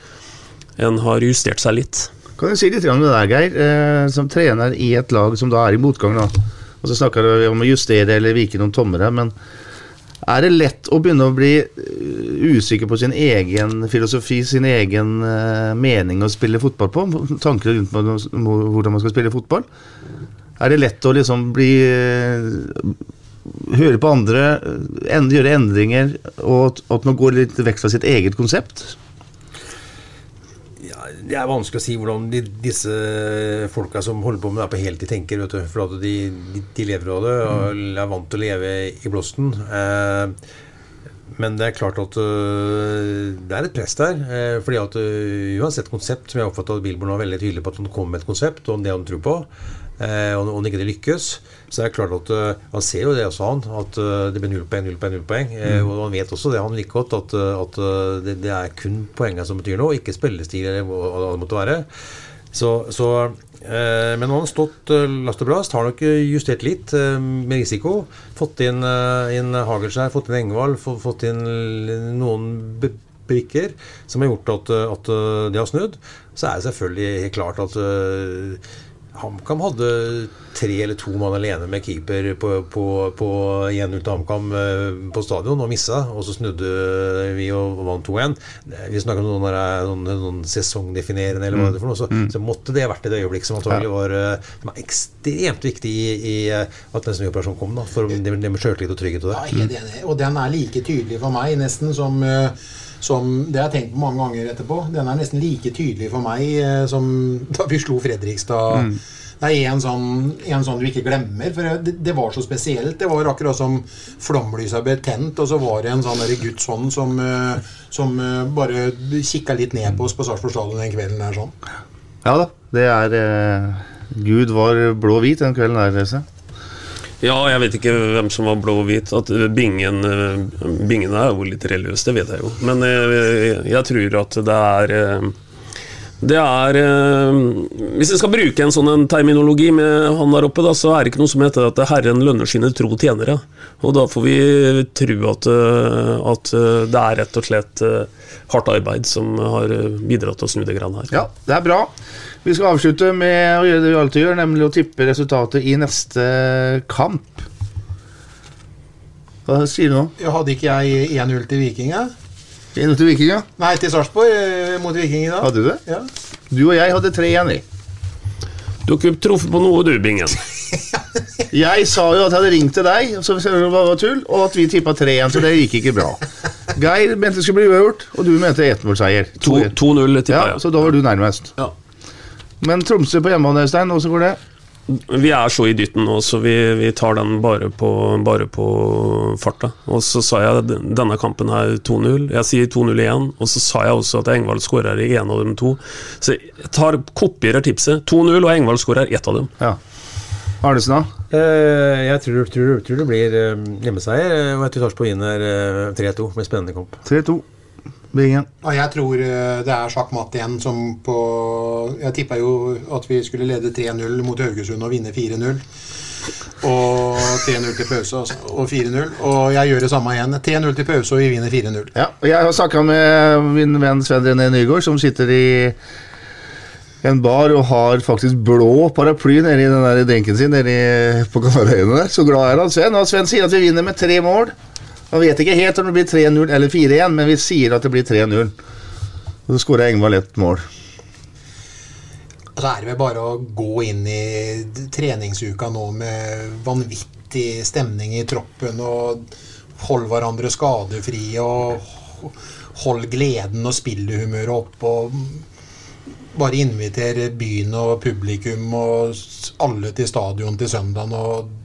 en har justert seg litt. Kan du si litt om det der, Geir? Eh, som trener i et lag som da er i motgang, da. Og så snakker vi om å justere eller vike noen tommere, men er det lett å begynne å bli eh, usikker på sin egen filosofi, sin egen eh, mening å spille fotball på? Tanker rundt hvordan man skal spille fotball? Er det lett å liksom bli eh, Høre på andre, gjøre endringer, og at man går litt vekk fra sitt eget konsept? Det er vanskelig å si hvordan de, disse folka som holder på med det på heltid, tenker. Vet du, for at de, de, lever av det og er vant til å leve i blåsten. Eh, men det er klart at øh, det er et press der. Eh, fordi at øh, uansett konsept, som jeg oppfatter at Billborn var veldig tydelig på at han kom med et konsept, og det han tror på, eh, om ikke det lykkes, så er det klart at øh, han ser jo det også, han, at øh, det blir null poeng, null poeng, null poeng. Eh, Mm. og han vet også det, han like godt, at, at det, det er kun poengene som betyr noe, ikke spillestil eller hva det måtte være. Så, så eh, Men nå har han stått eh, last og brast. Har nok eh, justert litt eh, med risiko. Fått inn, eh, inn Hagelskjær, fått inn Engvald, få- fått inn noen brikker som har gjort at, eh, at eh, det har snudd. Så er det selvfølgelig helt klart at eh, HamKam hadde tre eller to mann alene med keeper på, på, på 1-0 til HamKam eh, på stadion og missa, og så snudde vi og vant 2-1. Vi snakker om noen, der, noen, noen sesongdefinerende, eller hva det er for noe, så, Mm. så måtte det vært et øyeblikk som antagelig var eh, som er ekstremt viktig i, i eh, at den snuoperasjonen kom, da, for det, det med sjøltillit og trygghet og Ja, det. helt. Og den er like tydelig for meg nesten som, eh, som Det har jeg tenkt på mange ganger etterpå. Den er nesten like tydelig for meg eh, som da vi slo Fredrikstad. Mm. Det er en sånn, en sånn du ikke glemmer. For det, det var så spesielt. Det var akkurat som flomlysa ble tent, og så var det en sånn Guds hånd som, eh, som eh, bare kikka litt ned på oss på Sarpsborg stadion den kvelden der sånn. Ja da, det er eh, Gud var blå-hvit den kvelden der, Reze. Ja, jeg vet ikke hvem som var blå og hvit. At eh, bingen, eh, bingen er jo litt religiøs, det vet jeg jo. Men jeg, jeg tror at det er eh, det er eh, Hvis jeg skal bruke en sånn en terminologi med han der oppe, da, så er det ikke noe som heter at Herren lønner sine tro tjenere. Og da får vi tro at, eh, at eh, det er rett og slett eh, hardt arbeid som har eh, bidratt til å snu det grann her. Ja, det er bra. Vi skal avslutte med å gjøre det vi alltid gjør, nemlig å tippe resultatet i neste kamp. Hva sier du nå? Hadde ikke jeg 1-0 til Viking, jeg? 1-0 til Viking, ja? Nei, til Sarpsborg eh, mot Viking i dag. Hadde du det? Ja. Du og jeg hadde 3-1, vi. Du har ikke truffet på noe, du, Bingen. Jeg sa jo at jeg hadde ringt til deg, og så det var tull, og at vi tippa 3-1, så det gikk ikke bra. Geir mente det skulle bli uavgjort, og du mente ettmålseier. 2-0 tippa Ja, så da var du nærmest. Ja. Men Tromsø på hjemmebane, Øystein, åssen går det? Vi er så i dytten nå, så vi, vi tar den bare på, bare på farta. Og så sa jeg denne kampen er 2-0. Jeg sier 2-0 igjen. Og så sa jeg også at Engvald skårer i en av dem to. Så jeg tar kopierer tipset. 2-0, og Engvald skårer ett av dem. Ja. Arnesen, da? Eh, jeg tror, tror, tror det blir eh, hjemmeseier, eh, og jeg tror Sarpsborg vinner her 3-2 med spennende kamp. 3-2. Bingen. Jeg tror eh, det er sjakkmatt igjen som på Jeg tippa jo at vi skulle lede 3-0 mot Haugesund og vinne 4-0. Og 3-0 til pause altså, og 4-0. Og jeg gjør det samme igjen. 3-0 til pause, og vi vinner 4-0. Ja, og jeg har snakka med min venn Sven René Nygaard, som sitter i en bar og har faktisk blå paraply nede i den der drinken sin nede på Kanarøyene der. Så glad er han Sven. Og Sven sier at vi vinner med tre mål. Han vet ikke helt om det blir 3-0 eller 4-1, men vi sier at det blir 3-0. Og så skårer Engvald ett mål. Så er det vel bare å gå inn i treningsuka nå med vanvittig stemning i troppen og holde hverandre skadefrie og hold gleden og spillehumøret opp og bare invitere byen og publikum og alle til stadion til søndagen og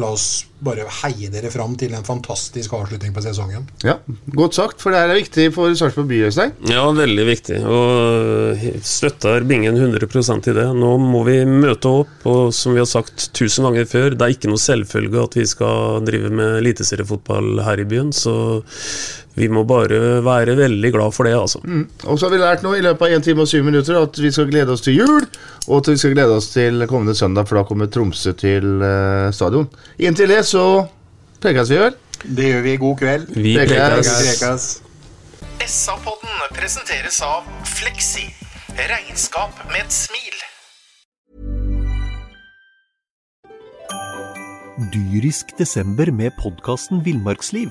la oss bare heie dere fram til en fantastisk avslutning på sesongen. Ja, Godt sagt, for det her er viktig for Sarpsborg by. Øystein. Ja, veldig viktig. Og støtter Bingen 100% i det. Nå må vi møte opp, og som vi har sagt tusen ganger før, det er ikke noe selvfølge at vi skal drive med eliteseriefotball her i byen, så vi må bare være veldig glad for det, altså. Mm. Og så har vi lært nå i løpet av 1 time og 7 minutter at vi skal glede oss til jul, og at vi skal glede oss til kommende søndag, for da kommer Tromsø til uh, stadion. Inntil det så prekes vi vel. Det gjør vi. God kveld. Vi Prekes. SA-podden presenteres av Fleksi. Regnskap med et smil. Dyrisk desember med podkasten Villmarksliv.